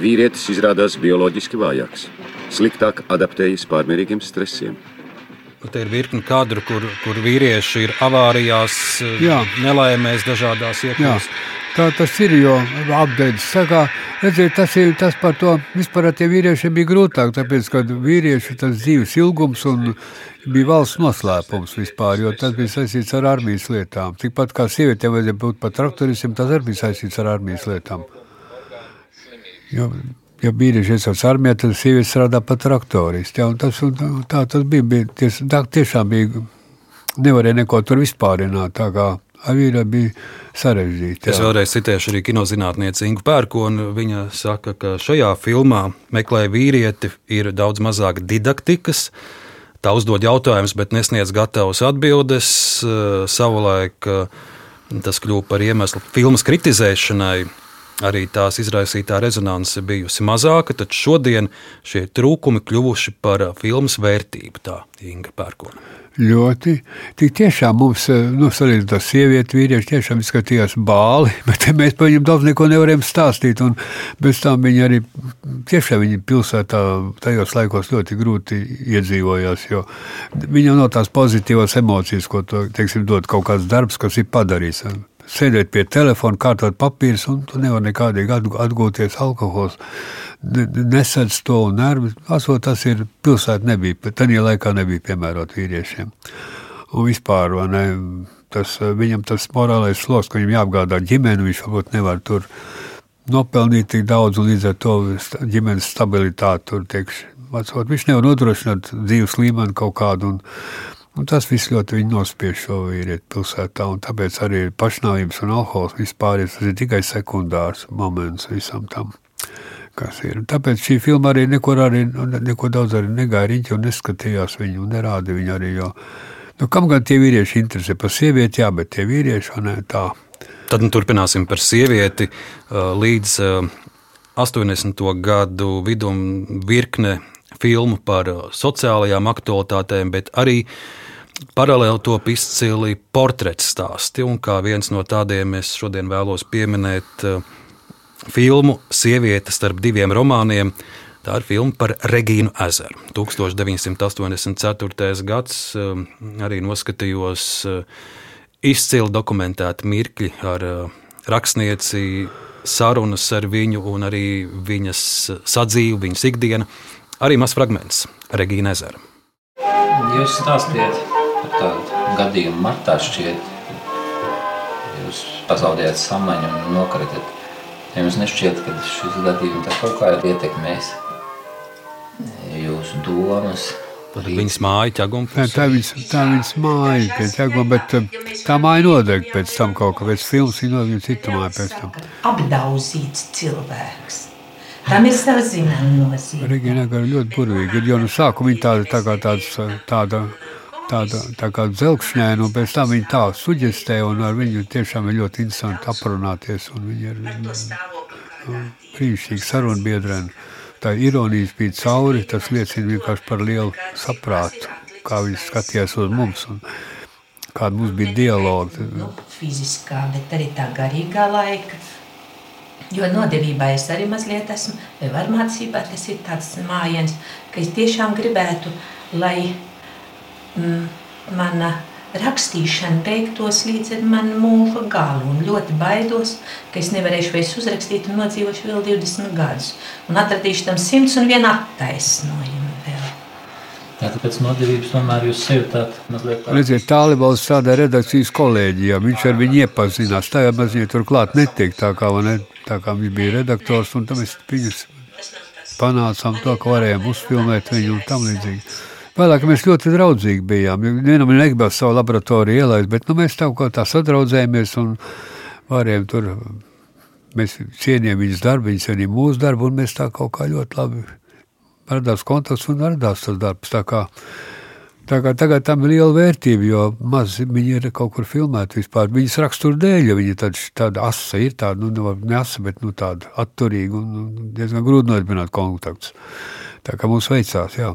Vīrietis izrādās bioloģiski vājāks, sliktāk adaptējas pārmērīgiem stresiem. Nu, Te ir virkni kadru, kur, kur vīrieši ir avārijās, Jā. nelaimēs, dažādās Jā, iekļūs. tā tas ir. Jo apgādājot, saka, redziet, tas ir tas par to. Vispār ar tiem vīriešiem bija grūtāk, tāpēc, ka vīrieši tas dzīves ilgums un bija valsts noslēpums vispār, jo tas bija saistīts ar armijas lietām. Tikpat kā sievietēm vajadzēja būt par traktoristiem, tas arī bija saistīts ar armijas lietām. Jo, ja vīrieši iesauc armijā, tad sievietes strādā par traktoristu. Ja, tas, un tā tas bija. bija ties, tā, tiešām bija. Nevarēja neko tur vispārināt. Tā kā ar vīru bija sarežģīti. Es vēlreiz citēšu arī kinozinātnieci Ingu Pērkonu. Viņa saka, ka šajā filmā meklē vīrieti ir daudz mazāk didaktikas. Tā uzdod jautājumus, bet nesniedz gatavas atbildes. Eh, Savulaik eh, tas kļūpa par iemeslu filmas kritizēšanai. Arī tās izraisītā rezonance bijusi mazāka, taču šodien šie trūkumi kļuvuši par filmas vērtību. Tā Inga Pērkona. Ļoti. Tik tiešām mums, nu, salīdzinot ar sievieti, vīrieši tiešām izskatījās bāli, bet mēs par viņiem daudz neko nevarējām stāstīt. Un bez tam viņi arī tiešām viņi pilsētā tajos laikos ļoti grūti iedzīvojās, jo viņam nav tās pozitīvās emocijas, ko to, teiksim, dod kaut kāds darbs, kas ir padarījis. Sēdēt pie telefona, kārtot papīrus, un tu nevari nekādīgi atg- atgūties alkohols. Ne- ne- Nesadz to un nervi. Asot, tas ir pilsēta nebija, bet tajā laikā nebija piemērot vīriešiem. Un vispār, ne, tas, eh, viņam tas morālais sloks, ka viņam jāapgādā ģimeni, viņš varbūt nevar tur nopelnīt tik daudz, un līdz ar to ģimenes stabilitāti tur. Vecot, viņš nevar nodrošināt dzīves līmeni kaut kādu, un, un tas viss ļoti viņu nospiež šo vīrieti pilsētā, un tāpēc arī pašnāvības un alkohols vispār ir, ir tikai sekundārs moments visam tam. Kas ir. Un Tāpēc šī filma arī neko, arī, neko daudz arī negāja riņķi un neskatījās viņu un nerāda viņu arī, jo, nu, kam gan tie vīrieši interesē par sievieti, jā, bet tie vīrieši, ne, tā, Tad nu, turpināsim par sievieti. Līdz uh, 80. gadu vidum virkne filmu par uh, sociālajām aktualitātēm, bet arī paralēli top izcili portretu stāsti. Un kā viens no tādiem es šodien vēlos pieminēt uh, filmu Sieviete starp diviem romāniem. Tā ir filma par Regīnu ezeru. 1984. gads um, arī noskatījos uh, izcili dokumentēti mirkļi ar uh, rakstnieci, sarunas ar viņu un arī viņas sadzīvi, viņas ikdienu. Arī mazs fragments Regīna ezera. Jūs stāstījāt par tādu gadījumu martā šķiet. Jūs pazaudējāt samaņu un nokritat. Ja jums nešķiet, ka šis gadījums tā kaut kā ir ietekmējis jūsu domas, Viņas māja ķeguma Nē, tā viņas, tā viņas māja, pie ķeguma, bet um, tā māja nodeg pēc tam kaut kā, pēc filmas viņa nodeg citu māju pēc tam. apdaudzīts cilvēks. Tam ir sava zināma nozīme. Regina ir ļoti burvīga, jo no sākuma viņa tāda, tā kā tāds, tāda, tāda, tā kā dzelkšņaina, un pēc tam viņa tā suģestē, un ar viņu tiešām ir ļoti interesanti aprunāties, un viņa ir nu, brīnišķīga sarunbiedrena. Tā ironijas bija cauri, tas liecina vienkārši par lielu saprātu, kā viņi skatījās uz mums, un kāda mums bija dialoga. Nu, fiziskā, bet arī tā garīgā laika. Jo nodevībā es arī mazliet esmu, vai varmācībā tas ir tāds mājiens, ka es tiešām gribētu, lai mm, mana rakstīšana beigtos līdz ar manu mūža galu. Un ļoti baidos, ka es nevarēšu vairs uzrakstīt un nodzīvošu vēl 20 gadus. Un atradīšu tam 101 attaisnojumu. Tātad pēc nodevības tomēr jūs tādu mazliet tā Redziet, Tālibals strādā redakcijas kolēģijā. Viņš ar viņu iepazinās. Tā jau mazliet turklāt netiek tā kā, ne, tā kā viņš bija redaktors. Un tam es viņus panācām to, ka varējām uzfilmēt viņu un tam līdzīgi. Vēlāk mēs ļoti draudzīgi bijām. Vienam negribēja savu laboratoriju ielaist, bet nu, mēs tā kā tā sadraudzējāmies un varējām tur. Mēs cienījām viņas darbu, viņas arī mūsu darbu, un mēs tā kaut kā ļoti labi radās kontakts un radās tas darbs. Tā kā, tā kā tagad tam ir liela vērtība, jo maz viņi ir kaut kur filmēti vispār. Viņas rakstura dēļ, ja viņi tāda, tāda asa ir, tāda, nu, ne asa, bet nu, tāda atturīga un diezgan grūti nodibināt kontaktus. Tā kā mums veicās, jā.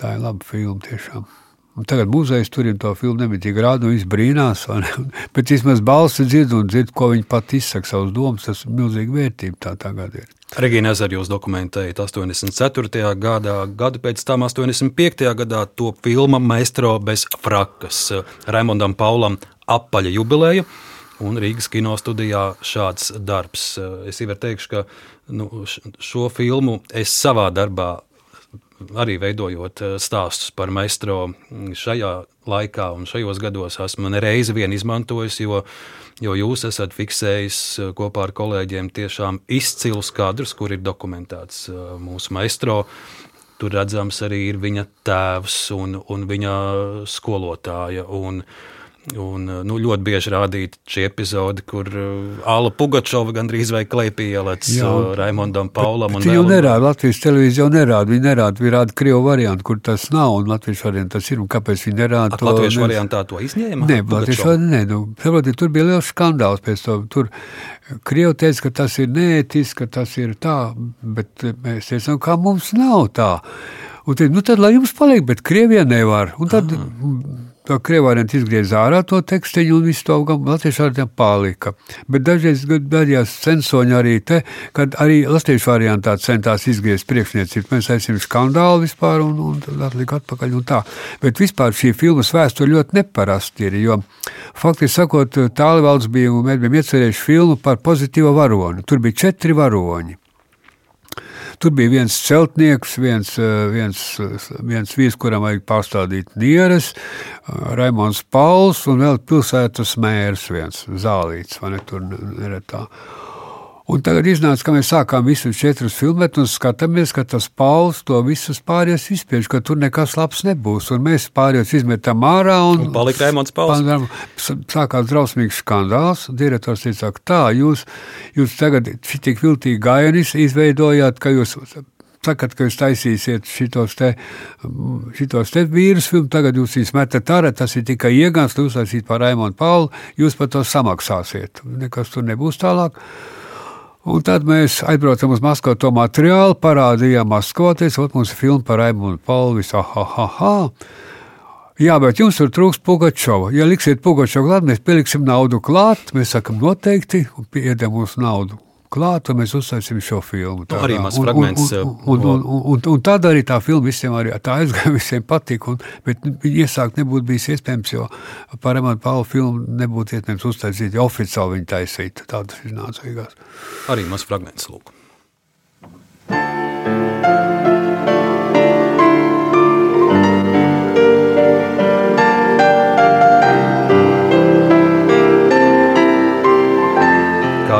Tā ir laba filma tiešām. Un tagad muzejs turiem to filmu nemitīgi rāda, un viss brīnās. Bet vismaz balsi dzird un dzird, ko viņi pat izsaka savus domas. Tas ir milzīgi vērtība tā tagad ir. Regīna Ezera jūs dokumentējat 84. gadā, gadu pēc tam 85. gadā to filma Maestro bez frakas Raimondam Paulam apaļa jubileja. Un Rīgas kino studijā šāds darbs. Es jau teikšu, ka nu, šo filmu es savā darbā arī veidojot eh, stāstus par maistro mm, šajā laikā un šajos gados, esmu nereizi vien izmantojis, jo, jo jūs esat fiksējis eh, kopā ar kolēģiem tiešām izcilus kadrus, kur ir dokumentēts eh, mūsu maistro. Tur redzams arī viņa tēvs un, un viņa skolotāja. Un, uh, Un, eh, nu, ļoti bieži rādīta šī epizode, kur uh, Alla Pugačova gandrīz vai klēpī ielēc uh, Raimondam Paulam. Bet jau nerāda, Latvijas televīzija jau nerāda, viņi nerāda, viņi rāda Krievu variantu, kur tas nav, un Latvijas variantu tas ir, un kāpēc viņi nerāda At, to? Latviešu variantā to izņēma? Nē, Latviešu variantā, nē, nu, saproti, tur bija liels skandāls pēc to, tur Krievu teica, ka tas ir neētiski, ka tas ir tā, bet mēs teicām, kā mums nav tā. Un tad, nu tad, lai jums paliek, bet Krievijā nevar. Un tad, Aha to krievārientu izgriez ārā to tekstiņu un visu to latviešu variantā palika. Bet dažreiz gadījās censoņi arī te, kad arī latviešu variantā centās izgriezt priekšniecību. Mēs esam skandāli vispār un, un atlika atpakaļ un tā. Bet vispār šī filmas vēsture ļoti neparasti ir, jo faktiski sakot, tālvalds bija mēs bijām iecerējuši filmu par pozitīvu varoni. Tur bija četri varoņi. Tur bija viens celtnieks, viens, eh, viens, viens vīrs, kuram vajag pārstādīt nieres, eh, Raimons Pauls un vēl pilsētas mērs, viens zālīts, vai ne tur neretā. Un tagad iznāca, ka mēs sākām visus četrus filmēt un skatāmies, ka tas Pauls to visus pārējos izspiež, ka tur nekas labs nebūs. Un mēs pārējos izmetam ārā un, un palika Raimons Pauls. Sākās drausmīgs skandāls. Direktors teica, tā, jūs, jūs tagad šitik viltīgi gājienis izveidojāt, ka jūs sakat, ka jūs taisīsiet šitos te, šitos te vīrus filmu, tagad jūs viņus metat ārā, tas ir tikai iegāns, lai uztaisītu par Raimonu Paulu, jūs par to samaksāsiet. Nekas tur nebūs tālāk. Un tad mēs aizbraucam uz Maskavu to materiālu, parādījām Maskavā, teicot, mums ir filma par Raimundu Palvis, ah, ah, ah, ah. Jā, bet jums tur trūks Pugačova. Ja liksiet Pugačovu klāt, mēs pieliksim naudu klāt, mēs sakam noteikti, un piedem mūsu naudu klāt, un mēs uzsāksim šo filmu. Tā, nu, arī mazs fragments. Un, un, un, un, un, un tad arī tā filma visiem arī tā aizgāja, visiem patika, un, bet iesākt nebūtu bijis iespējams, jo par Emānu Paulu filmu nebūtu iespējams uztaisīt, ja oficiāli viņi taisītu. Tādas iznāca beigās. Arī mazs fragments, lūk.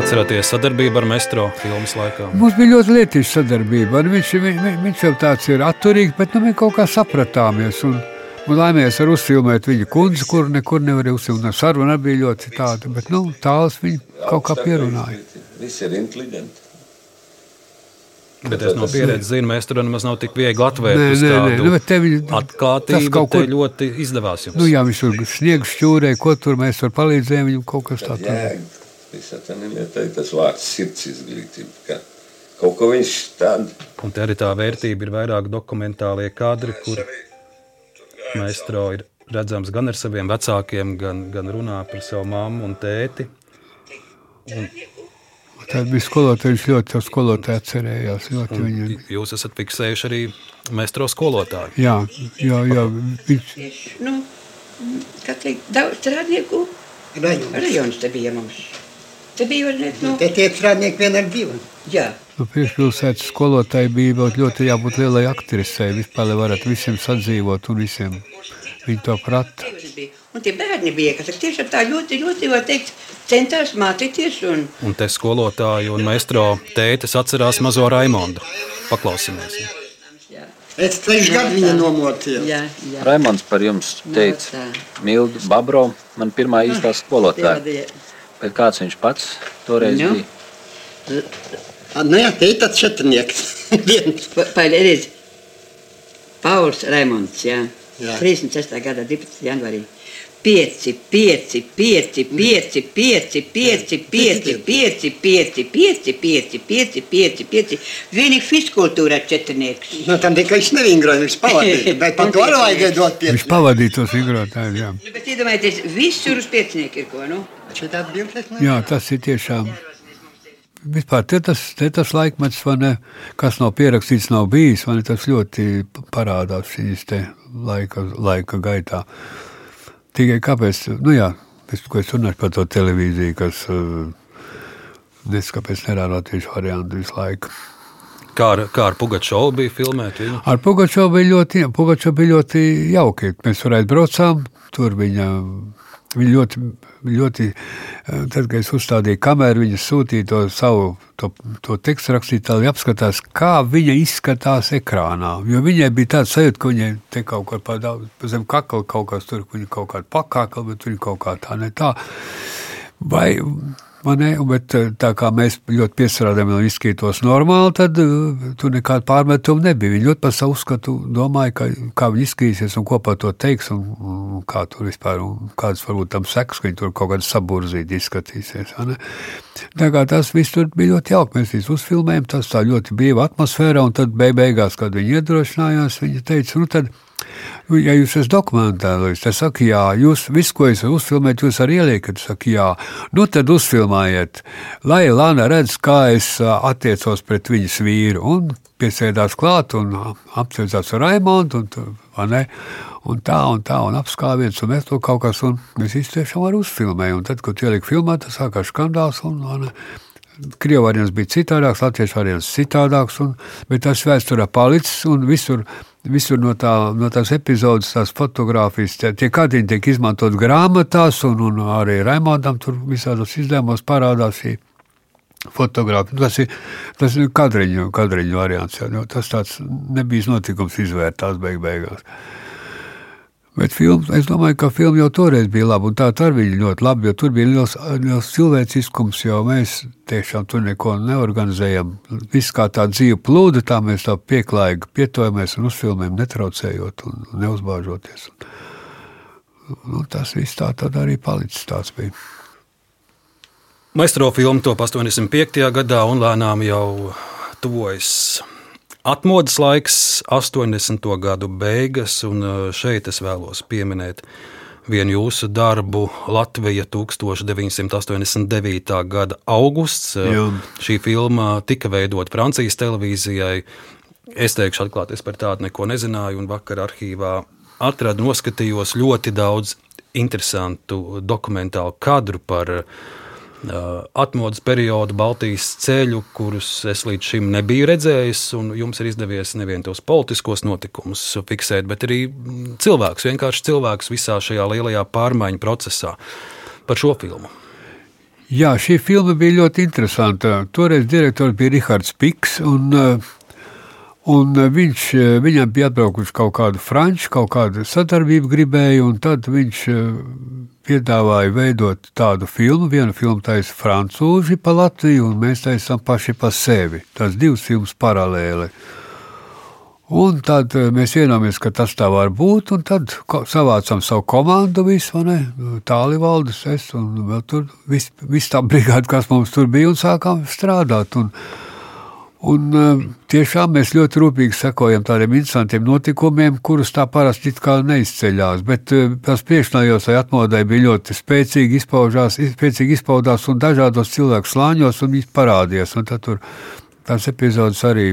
Atceraties sadarbību ar Mestro filmas laikā? Mums bija ļoti lietiša sadarbība. Viņš, viņš, viņš jau tāds ir atturīgs, bet nu, mēs kaut kā sapratāmies. Un, un laimējos ar uzfilmēt viņa kundzi, kur nekur nevarēja uzfilmēt. Saruna bija ļoti tāda, bet nu, tāls viņa kaut kā pierunāja. Viss ir inteliģenti. Bet es no pieredzes zinu, mēs tur nemaz nav tik viegli atvērt nē, nē, nē. Nu, tevi, atklātību. Tas kaut kur ļoti izdevās jums. Nu, jā, viņš tur sniegs šķūrē, ko tur mēs var palīdzējām viņam kaut kas tāds. Visā tā lietai tas vārds sirds izglītība. Ka kaut ko viņš tādu. Un te arī tā vērtība ir vairāk dokumentālie kadri, kur maestro ir redzams gan ar saviem vecākiem, gan, gan runā par savu mammu un tēti. Un, Tā bija skolotāja, viņš ļoti to skolotāju atcerējās. Ļoti viņa... Jūs esat fiksējuši arī maestro skolotāju. Jā, jā, jā. Viņš... Nu, kad daudz strādnieku rajons te bija mums. Te bija arī. Te tie strādnieki vienam divam. Jā. Nu, Priekšpilsētas skolotāji bija ļoti jābūt lielai aktrisei, vispār, lai varētu visiem sadzīvot un visiem viņi to prata. Un tie bērni bija, kas tiešām tā ļoti, ļoti, var teikt, centās mācīties. Un, un te skolotāju un maestro tētis atcerās mazo Raimondu. paklausīsimies. Pēc trīs gadu viņa nomocīja. Jā, jā. Raimons par jums teica, Mildu Babro, man pirmā īstā skolotāja. Bet kāds viņš pats toreiz Nu. bija? Nu jā, te ir tāds četrnieks. Paldies. Pauls Raimonds, jā. Jā. 36. gada 12. janvārī. 5, 5, 5, 5, 5, 5, 5, 5, 5, 5, 5, 5, 5, 5, 5. Vienīgi fiskultūrā četrnieks. Nu, tam tikai viņš nevingroja, viņš pavadīja. Bet par to vajadzēja dot Viņš pieci. pavadīja tos vingrotājus. Jā. Nu, bet iedomājieties, visur uz piecinieku ir ko, nu? Jā, tas ir tiešām. Vispār te tas, te tas laikmets, ne, kas nav pierakstīts, nav bijis, ne, tas ļoti parādās šīs laika, laika gaitā. Tikai kāpēc, nu jā, es, ko es runāšu par to televīziju, kas nezinu, kāpēc nerādā tieši variantu visu laiku. Kā ar, kā ar Pugačovu bija filmēta? Ar Pugačovu bija ļoti, Pugačovu bija ļoti jauki. Mēs tur aizbraucām, tur viņa, viņa ļoti, ļoti, eh, tad, kad es uzstādīju kameru, viņa sūtīja to savu, to, to tekstu rakstīt, tā lai apskatās, kā viņa izskatās ekrānā. Jo viņai bija tāds sajūta, ka viņai te kaut kur pa pa zem kakla kaut kas tur, ka viņa kaut kāda pakākla, bet viņa kaut kā tā ne tā. Vai ne, bet eh, tā kā mēs ļoti piesarādām un izskatītos normāli, tad uh, tur nekāda pārmetuma nebija. Viņi ļoti par savu uzskatu domāja, ka, kā viņi izskatīsies un ko par to teiks, un, un kā tur vispār, un kādas varbūt tam sekas, ka viņi tur kaut kādā saburzīti izskatīsies. Tā kā tas viss tur bija ļoti jauki. Mēs visi uzfilmējām, tas tā ļoti brīva atmosfēra, un tad beig beigās, kad viņi iedrošinājās, viņi teica, nu tad, Ja jūs esat dokumentālis, tad saka, jā, jūs visu, ko esat uzfilmējis, jūs arī ieliekat, saka, jā, nu tad uzfilmējiet, lai Lana redz, kā es attiecos pret viņas vīru, un piesēdās klāt un ā, apsveicās ar Raimondu, un, un tā, un tā, un apskāviens, un mēs to kaut kas, un mēs īsti tiešām arī uzfilmējam, un tad, kad ieliek filmā, tas sākās skandāls, un, ne, Krievijas variants bija citādāks, Latvijas variants citādāks, un, bet tas vēsturē palicis un visur. Visur no, tā, no tās epizodes, tās fotogrāfijas, tie, kādiņi tiek izmantot grāmatās, un, un arī Raimondam tur visādos izdevumos parādās šī fotogrāfija. Tas ir, tas ir kadriņu, kadriņu variants. Jā. Nu, Tas tāds nebija notikums izvērtās beig beigās. Bet films, es domāju, ka filma jau toreiz bija laba, un tā arī bija ļoti laba, jo tur bija liels, liels cilvēciskums, jo mēs tiešām tur neko neorganizējam. Viss kā tā dzīve plūda, tā mēs tā pieklājīgi pietojamies un uzfilmējam, netraucējot un neuzbāžoties. Nu, tas viss tā tad arī palicis tāds bija. Maistro filmu top 85. gadā un lēnām jau tuvojas atmodas laiks, 80. gadu beigas, un uh, šeit es vēlos pieminēt vienu jūsu darbu Latvija 1989. gada augusts. Jā. Šī filma tika veidota Francijas televīzijai. Es teikšu, atklāti, es par tādu neko nezināju, un vakar arhīvā atradu, noskatījos ļoti daudz interesantu dokumentālu kadru par uh, atmodas periodu, Baltijas ceļu, kurus es līdz šim nebiju redzējis. Jums ir izdevies nevien tos politiskos notikumus fiksēt, bet arī mm, cilvēks, vienkārši cilvēks visā šajā lielajā pārmaiņu procesā. Par šo filmu. Jā, šī filma bija ļoti interesanta. Toreiz direktors bija Rihards Piks. Un, uh, un viņš, uh, viņam bija atbraukuši kaut kādu franču, kaut kādu sadarbību gribēja, un tad viņš uh, piedāvāja veidot tādu filmu. Vienu filmu taisa francūži pa Latviju, un mēs taisām paši pa sevi. Tas divas filmas paralēli. Un tad eh, mēs vienojāmies, ka tas tā var būt. Tad savācām savu komandu, visu, vai ne? Tālvaldis, es un vēl tur viss vis tā brigāde, kas mums tur bija, un sākām strādāt. Un, un eh, tiešām mēs ļoti rūpīgi sekojam tādiem interesantiem notikumiem, kurus tā parasti neizceļās. Bet eh, tas priekšnājos vai atmodai bija ļoti spēcīgi izpaužās, spēcīgi izpaudās un dažādos cilvēku slāņos un viņi parādījās. Un tad tur tās epizodes arī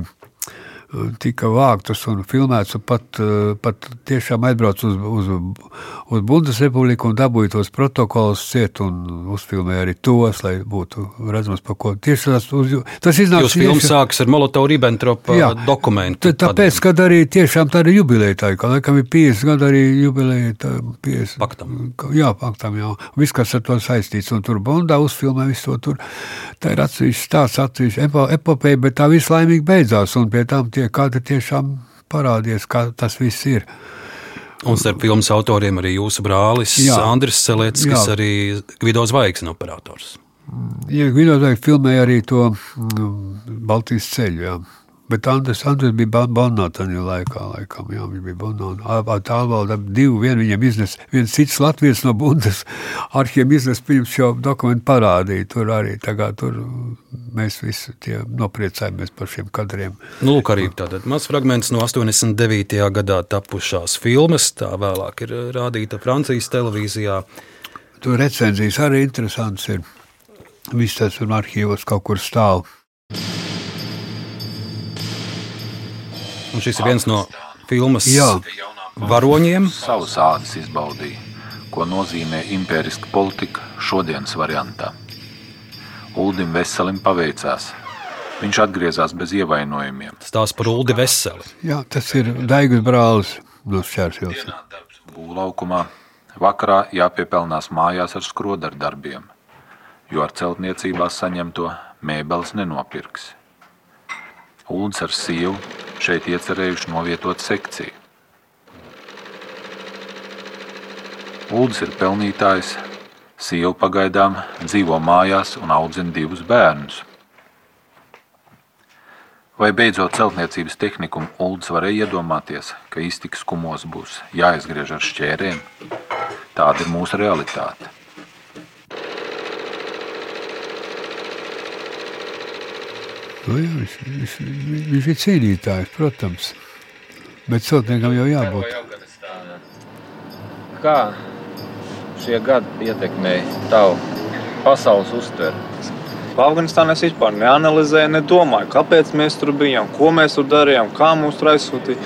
tika vāktas un filmētas, un pat, eh, pat tiešām aizbrauc uz, uz, uz Bundesrepubliku un dabūja tos protokolus ciet un uzfilmēja arī tos, lai būtu redzams, par ko tieši tas, uz, tas iznāk. Jūs filmas sākas ar Molotovu Ribbentropa Jā. dokumentu. Tā, tāpēc, kad arī tiešām tāda jubileja, tā, ka laikam ir 50 gadi arī jubileja. Tā, 50, paktam. Jā, paktam, jā. Viss, kas ar to saistīts, un tur Bondā uzfilmē visu to tur. Tā ir atsevišķi stāsts, atsevišķi epo, epopeja, bet tā viss laimīgi beidzās, un pie tām tie kadri tiešām parādījās, kā tas viss ir. Un starp filmas autoriem arī jūsu brālis Jā. Andris Selets, kas Jā. arī Gvido Zvaigznes operators. Ja Gvidotai filmēja arī to mm, Baltijas ceļu, jā. Bet Andris, Andris bija Ba- Bonnā tajā laikā, laikam, jā, viņš bija Bonnā. Tā valda divi, vien viņam iznes, viens cits Latvijas no Bundes arhiem iznes pirms šo dokumentu parādīja. Tur arī tagad tur mēs visi tie nopriecājamies par šiem kadriem. Nu, lūk, arī tātad mazs fragments no 89. gadā tapušās filmas. Tā vēlāk ir rādīta Francijas televīzijā. Tur recenzijas arī interesants ir. Viss tas tur arhīvos kaut kur stāv. Un šis ir viens no filmas Jā. varoņiem. Savas ādas izbaudīja, ko nozīmē impēriska politika šodienas variantā. Uldim Veselim paveicās. Viņš atgriezās bez ievainojumiem. Stāsts par Uldi Veseli. Jā, tas ir Daigas brālis. Būvlaukumā vakarā jāpiepelnās mājās ar skrodaru darbiem, jo ar celtniecībās saņemto mēbeles nenopirks. Uldis ar sievu šeit iecerējuši novietot sekciju. Uldis ir pelnītājs, sieva pagaidām dzīvo mājās un audzina divus bērnus. Vai beidzot celtniecības tehnikumu Uldis varēja iedomāties, ka iztikas kumos būs jāizgriež ar šķērēm? Tāda ir mūsu realitāte. Nu, jā, viņš, viņš, viņš ir cīnītājs, protams. Bet celtniekam jau jābūt. Kā šie gadi ietekmēja tavu pasaules uztveri? Afganistānā es vispār neanalizēju, nedomāju, kāpēc mēs tur bijām, ko mēs tur darījām, kā mūs tur aizsūtīja.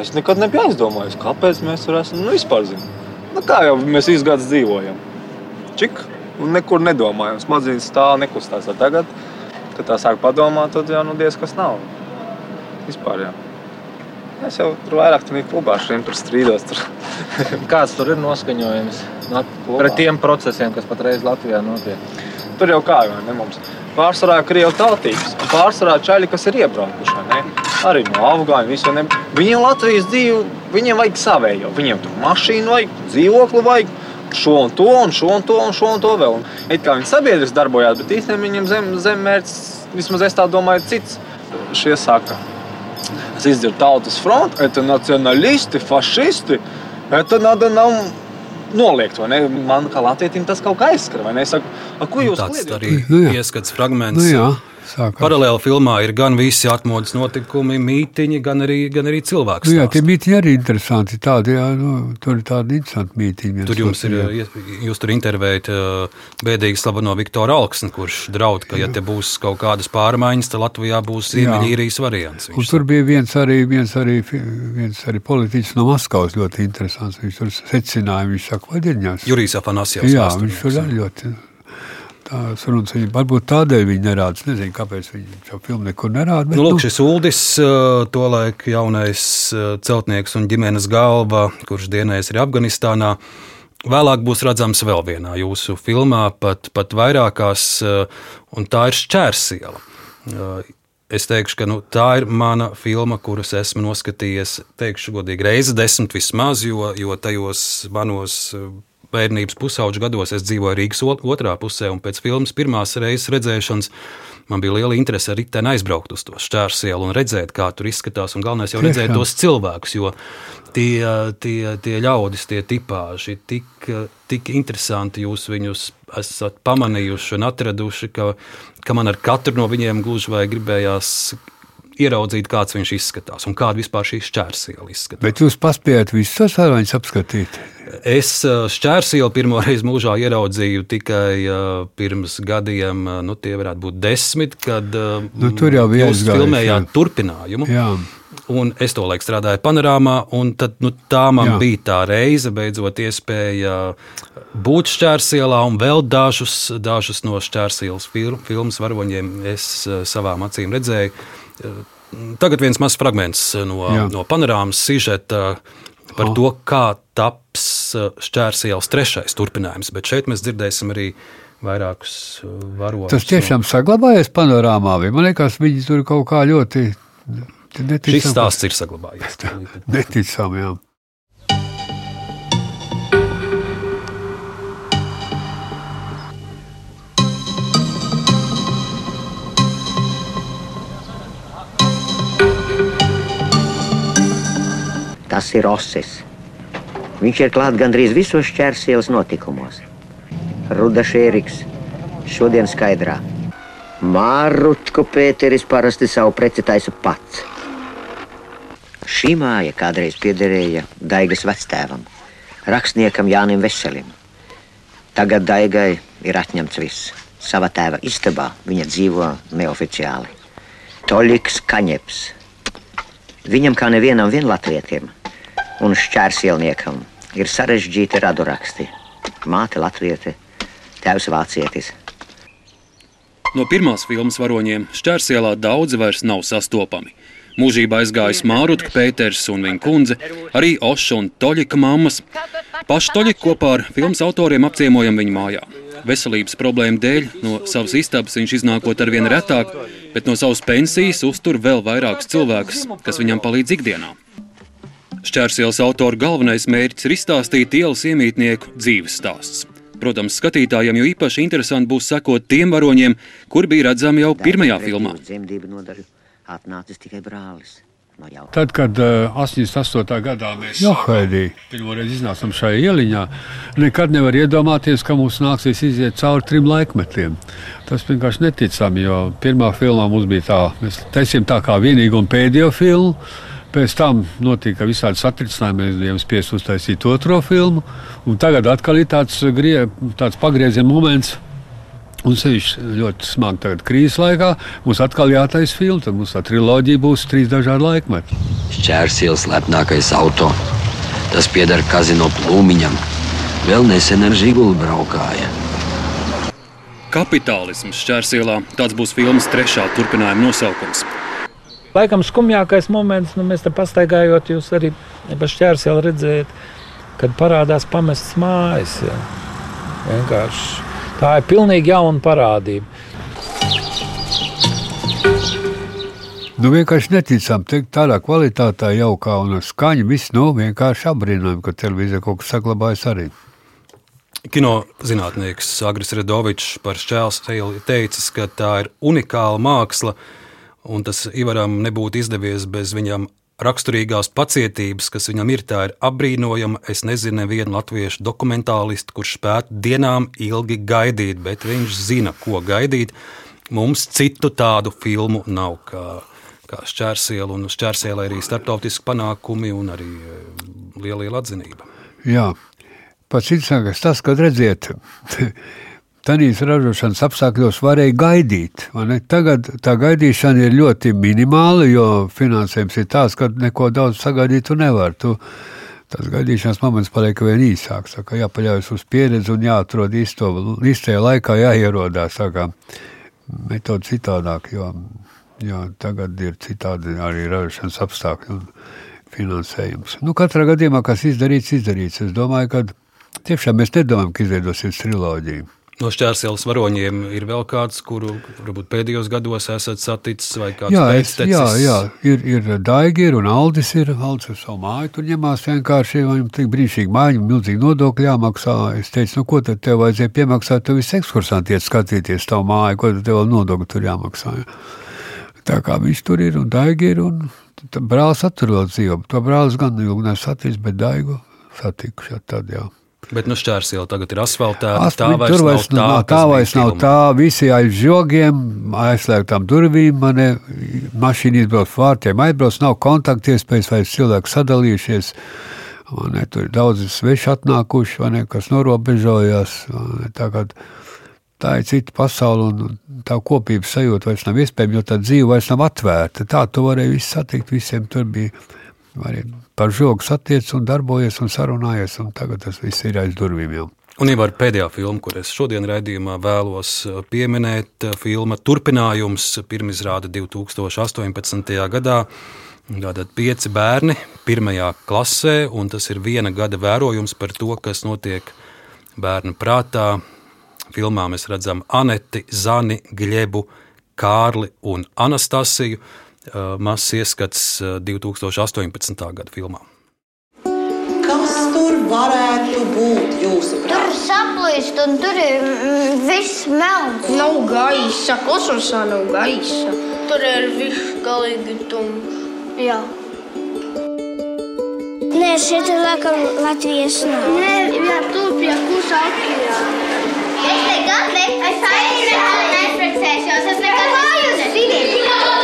Es nekad nebiju aizdomājies, kāpēc mēs tur esam. Nu, vispār zinu. Nu, kā jau mēs visu gadu dzīvojam. Čik, un nekur nedomājam. Smadzenes stāv nekustās. Tagad, kad tā sāk padomāt, tad jau nu, diez kas nav. Vispār jā. Es jau tur vairāk tur klubā šiem tur strīdos. Tur. Kāds tur ir noskaņojums no, pret tiem procesiem, kas patreiz Latvijā notiek? Tur jau kā jau ne mums. Pārsvarā krievu tautības, un pārsvarā čaļi, kas ir iebraukuši. Ne? Arī no Afgāņiem. visi, ne? Viņiem Latvijas dzīve, viņiem vajag savējo. Viņiem tur mašīnu vajag, dzīvokli vajag Šo un to, un šo un to, un šo un to vēl. Un it kā viņi sabiedriski darbojās, bet īstenībā viņiem zem, zemmērķis, vismaz es tā domāju, cits. Šie saka, es izdzirdu tautas fronti, это nacionālisti, fašisti, это надо нам noliegt, vai ne? Man kā latvietim tas kaut kā aizskar, vai ne? Es saku, a, ko jūs Tāds kliedāt? arī Nu jā. ieskats fragments. Nu jā, sākās. Paralēli filmā ir gan visi atmodas notikumi, mītiņi, gan arī, gan arī cilvēks. Nu, jā, tie mītīņi arī interesanti. Tādi, jā, nu, tur ir tādi interesanti mītīņi. Tur jums ir, jūs tur intervējat uh, bēdīgi slaveno Viktoru Alksni, kurš draud, ka, ja te būs kaut kādas pārmaiņas, tad Latvijā būs Jā. Ziemeļīrijas variants. Un tur bija viens arī, viens arī, viens arī politiķis no Maskavas ļoti interesants. Viņš tur secināja, viņš saka, vaļiņās. Jurijs Afanasjevs Jā, viņš tur arī ļoti. Tās runas viņa varbūt tādēļ viņa nerāda. Es nezinu, kāpēc viņa šo filmu nekur nerāda. Nu, lūk, šis Uldis, uh, tolaik jaunais uh, celtnieks un ģimenes galva, kurš dienējis arī Afganistānā, vēlāk būs redzams vēl vienā jūsu filmā, pat, pat vairākās, uh, un tā ir Šķērsiela. Es teikšu, ka nu, tā ir mana filma, kuras esmu noskatījies, teikšu, godīgi, reizi desmit vismaz, jo, jo tajos manos bērnības pusauģu gados es dzīvoju Rīgas ot- otrā pusē, un pēc filmas pirmās reizes redzēšanas man bija liela interese arī ten aizbraukt uz to šķērsielu un redzēt, kā tur izskatās. Un galvenais jau redzēt tos cilvēkus, jo tie, tie, tie ļaudis, tie tipāži ir tik, tik interesanti. Jūs viņus esat pamanījuši un atraduši, ka, ka man ar katru no viņiem gluži vai gribējās ieraudzīt, kāds viņš izskatās un kāda vispār šī šķērsiela izskatās. Bet jūs paspējat visus tos varoņus apskatīt? Es šķērsielu pirmo reizi mūžā ieraudzīju tikai pirms gadiem, nu, tie varētu būt desmit, kad nu, tur jau bija jūs filmējāt turpinājumu. Jā. Un es to laiku strādāju panorāmā, un tad, nu, tā man Jā. bija tā reize, beidzot, iespēja būt šķērsielā, un vēl dažus, dažus no šķērsielas film, filmas varoņiem es savām acīm redzēju. Tagad viens mazs fragments no, Jā. no panorāmas sižeta par oh. to, kā taps šķērsielas trešais turpinājums, bet šeit mēs dzirdēsim arī vairākus varoņus. Tas tiešām saglabājies panorāmā, man liekas, viņi tur kaut kā ļoti Neticam, Šis stāsts ir saglabājies. Neticam, Tas ir Osis. Viņš ir klāts gandrīz visos šķērsielas notikumos. Rudašs Eriks, šodien skaidrā. Māručku Pēteris parasti savu preci taisa pats. Šī māja kādreiz piederēja Daigas vectēvam, rakstniekam Jānim Veselim. Tagad Daigai ir atņemts viss. Sava tēva istabā viņa dzīvo neoficiāli. Toļiks Kaņeps. Viņam kā nevienam vien latvietim un šķērsielniekam ir sarežģīti raduraksti. Māte latviete, tēvs vācietis. No pirmās filmas varoņiem šķērsielā daudzi vairs nav sastopami. Mūžībā aizgājis Mārutka Pēters un viņa kundze, arī Oša un Toļika mammas. Pašu Toļiku kopā ar filmas autoriem apciemojam viņa mājā. Veselības problēmu dēļ no savas istabas viņš iznākot ar vien retāk, bet no savas pensijas uztur vēl vairākus cilvēkus, kas viņam palīdz ikdienā. Šķērsielas autora galvenais mērķis ir izstāstīt ielas iemītnieku dzīves stāsts. Protams, skatītājiem jau īpaši interesanti būs sekot tiem varoņiem, kur bija redzami jau pirmajā filmā Tad, kad uh, 88. gadā mēs pirmoreiz iznācām šajā ieliņā, nekad nevar iedomāties, ka mums nāksies iziet cauri trim laikmetiem. Tas vienkārši neticami, jo pirmā filmā mums bija tā, mēs taisījām tā kā vienīgo un pēdējo filmu. Pēc tam notika visādi satricinājumi, mēs bijām spiest uztaisīt otro filmu. Tagad atkal ir tāds, grie, tāds pagrieziena moments, Un sevišķi ļoti smagi tagad krīzes laikā. Mums atkal jātaisa filma, tad mums tā triloģija būs trīs dažādi laikmeti. Šķērsielas lepnākais auto. Tas pieder kazino plūmiņam. Vēl nesen ar žiguli braukāja. Kapitālisms šķērsielā tāds būs filmas trešā turpinājuma nosaukums. Laikam skumjākais moments, nu mēs te pastaigājot, jūs arī pa šķērseli redzējat, kad parādās pamestas mājas. Jā. Vienkārši Tā ir pilnīgi jauna parādība. Nu, vienkārši neticam, ka tādā kvalitātē jaukā un skaņa viss nu, vienkārši apbrīnojami, ka televīzija kaut kas saglabājas arī. Kino zinātnieks Agris Redovičs par šķēlsēju teicis, ka tā ir unikāla māksla, un tas Ivaram nebūtu izdevies bez viņam raksturīgās pacietības, kas viņam ir, tā ir apbrīnojama. Es nezinu nevienu latviešu dokumentālistu, kurš spētu dienām ilgi gaidīt, bet viņš zina, ko gaidīt. Mums citu tādu filmu nav. Kā, kā šķērsiela, un šķērsiela arī starptautiski panākumi un arī e, liela, liela atzinība. Jā, pats interesantākais tas, kad redziet, Tanīs ražošanas apstākļos varēja gaidīt. Tagad tā gaidīšana ir ļoti minimāla, jo finansējums ir tāds, ka neko daudz sagaidīt tu nevar. Tu, tas gaidīšanas moments paliek vien īsāks. Jāpaļaujas uz pieredzi un jāatrod īsto, īstajā laikā, jāierodās. Metode citādāk, jo, jo tagad ir citādi arī ražošanas apstākļi un finansējums. Nu, katrā gadījumā, kas izdarīts, izdarīts. Es domāju, ka tiešām mēs nedomājam, ka izveidosies triloģija. No šķērsielas varoņiem ir vēl kāds, kuru varbūt pēdējos gados esat saticis, vai kāds jā, es, jā, jā, ir, ir Daigi, ir un Aldis ir. Aldis ar savu māju tur ņemās vienkārši, viņam tik brīnišķīgi māja, viņam milzīgi nodokļi jāmaksā. Es teicu, nu ko tad tev vajadzēja piemaksāt, tu visi ekskursanti iet skatīties tavu māju, ko tad tev vēl nodokļi tur jāmaksā. Tā kā viņš tur ir un Daigi ir, un brālis attur vēl dzīvo. To brālis gan ilgi nesaticis, bet Daigu satikuši tad jau. Bet nu šķērsila tagad ir asfaltēta. Tā vairs vairs nav tā, tā vairs nav tā. Visi aiz žogiem, aizslēgtām durvīm. Man mašīna izbrauc vārtiem, aizbrauc, nav kontaktiespējas, vairs cilvēki sadalījušies. Ne, tur ir daudz sveši atnākuši, ne, kas norobežojas. Ne, tā, kā, tā ir cita pasaule, un tā kopības sajūta vairs nav iespējama, jo tā dzīve vairs nav atvērta. Tā tu varēji visu satikt, visiem tur bija arī par žogu satiec un darbojies un sarunājies, un tagad tas viss ir aiz durvīm jau. Un jau ar pēdējā filmu, kur es šodien raidījumā vēlos uh, pieminēt, uh, filma turpinājums pirmizrāda 2018. gadā. Tātad pieci bērni pirmajā klasē, un tas ir viena gada vērojums par to, kas notiek bērnu prātā. Filmā mēs redzam Aneti, Zani, Gļebu, Kārli un Anastasiju. Uh, mazs ieskats 2018. gada filmā. Kas tur varētu būt jūsuprāt? Tur saplīst, un tur ir mm, viss melns. Nav gaisa, kosmosā nav gaisa. Tur ir viss galīgi tumšs. Jā. Nē, šeit ir laikam Latvijas nav. Nē, jā, tur pie kusa okeāna. Es nekad ne, es aizsēju, neizprecēšos, es nekad kā jūs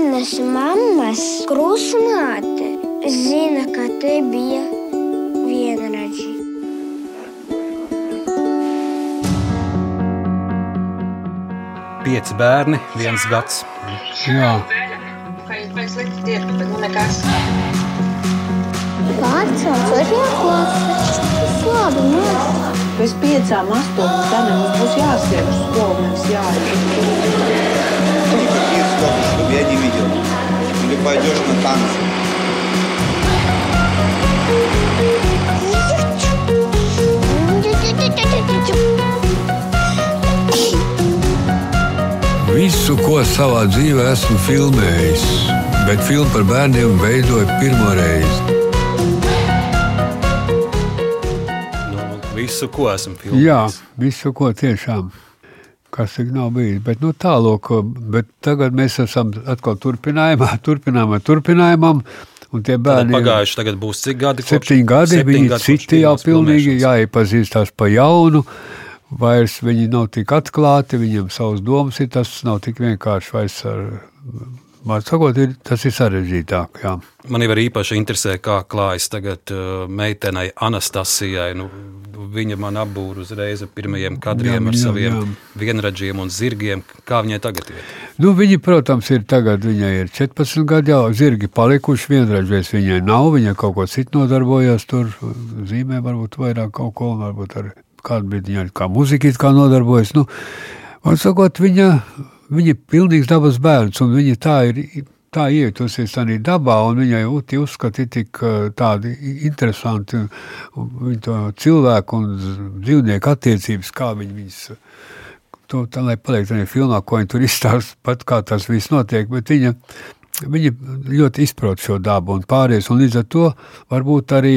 Manas mammas krusmāte zina, ka te bija vienradži. Pieci bērni, viens gads. Jā. Otrajā klasē. Tas labi, mēs. Pēc piecām, astoņām gadiem mums būs jāskrien uz skolu, nevis jāiet Никаких слов, чтобы я не видел. Или пойдешь на танцы. Visu, ko savā dzīvē esmu filmējis, bet filmu par bērniem veidoju pirmo reizi. Visu, ko esam filmējuši. Jā, visu, ko tiešām. Kas tik nav bijis. Bet, nu, tālāk, bet tagad mēs esam atkal turpinājumā, turpinājumā, turpinājumam. Un tie bērni Tad pagājuši tagad būs cik gadi? Septiņi gadi, septiņi viņi gadi citi jau pilnīgi jāiepazīstās pa jaunu. Vairs viņi nav tik atklāti, viņiem savas domas ir. Tas nav tik vienkārši vairs ar. Man sakot, ir, tas ir sarežģītāk. Jā. Man jau īpaši interesē, kā klājas tagad uh, meitenei Anastasijai. Nu, viņa man apbūra uzreiz ar pirmajiem kadriem, Jā, ar jā, saviem jā. vienradžiem un zirgiem. Kā viņai tagad ir? Nu, viņi, protams, ir tagad, viņai ir 14 gadi, jau zirgi palikuši. Vienreizēs viņai nav, viņa kaut ko citu nodarbojas, tur zīmē, varbūt vairāk kaut ko, varbūt ar kādu brīdi viņa kā muzikīt kā nodarbojas. Nu, man sakot, viņa, viņa ir pilnīgs dabas bērns, un viņa tā ir. Tā ietusies tādā dabā, un viņai uti uzskati tik eh, tādi interesanti un viņa to cilvēku un dzīvnieku attiecības, kā viņi viņas to tā, lai paliek tajā filmā, ko viņi tur izstāsta, pat kā tas viss notiek. Bet viņa, viņa ļoti izprot šo dabu un pāries. Un līdz ar to varbūt arī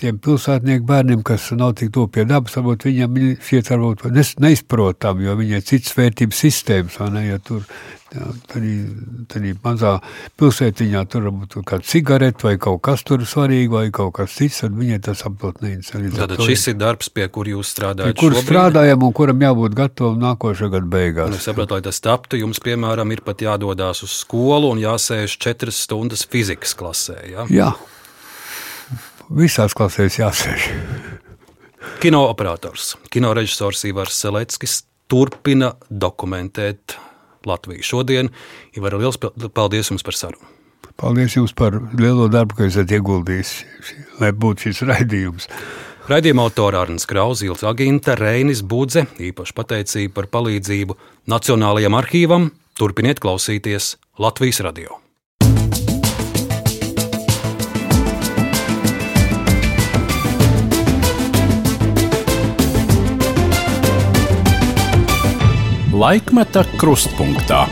tiem pilsētnieku bērniem, kas nav tik tuvu pie dabas, varbūt viņiem viņi šķiet varbūt neizprotam, jo viņiem ir citas vērtības sistēmas. Ne, ja tur tādā mazā pilsētiņā tur varbūt kāda cigarete vai kaut kas tur svarīgi vai kaut kas cits, tad viņai tas absolūti neinteresē. Tātad šis ir darbs, pie kur jūs Pie strādājat. kur šobrīd. strādājam un kuram jābūt gatavam nākošā gada beigās. Un es saprotu, lai tas taptu, jums, piemēram, ir pat jādodas uz skolu un jāsēž četras stundas fizikas klasē. Ja? Jā, visās klasēs jāsēž. Kino operators, kino režisors Ivars Seleckis turpina dokumentēt Latviju. Šodien Ivar, liels paldies jums par sarunu. Paldies jums par lielo darbu, ko esat ieguldījis, lai būtu šis raidījums. Raidījuma autora Arnēs Krauzīls, Aginta Reinis Budze, īpaši pateicība par palīdzību Nacionālajam arhīvam. Turpiniet klausīties Latvijas radio. Laikmeta krustpunktā.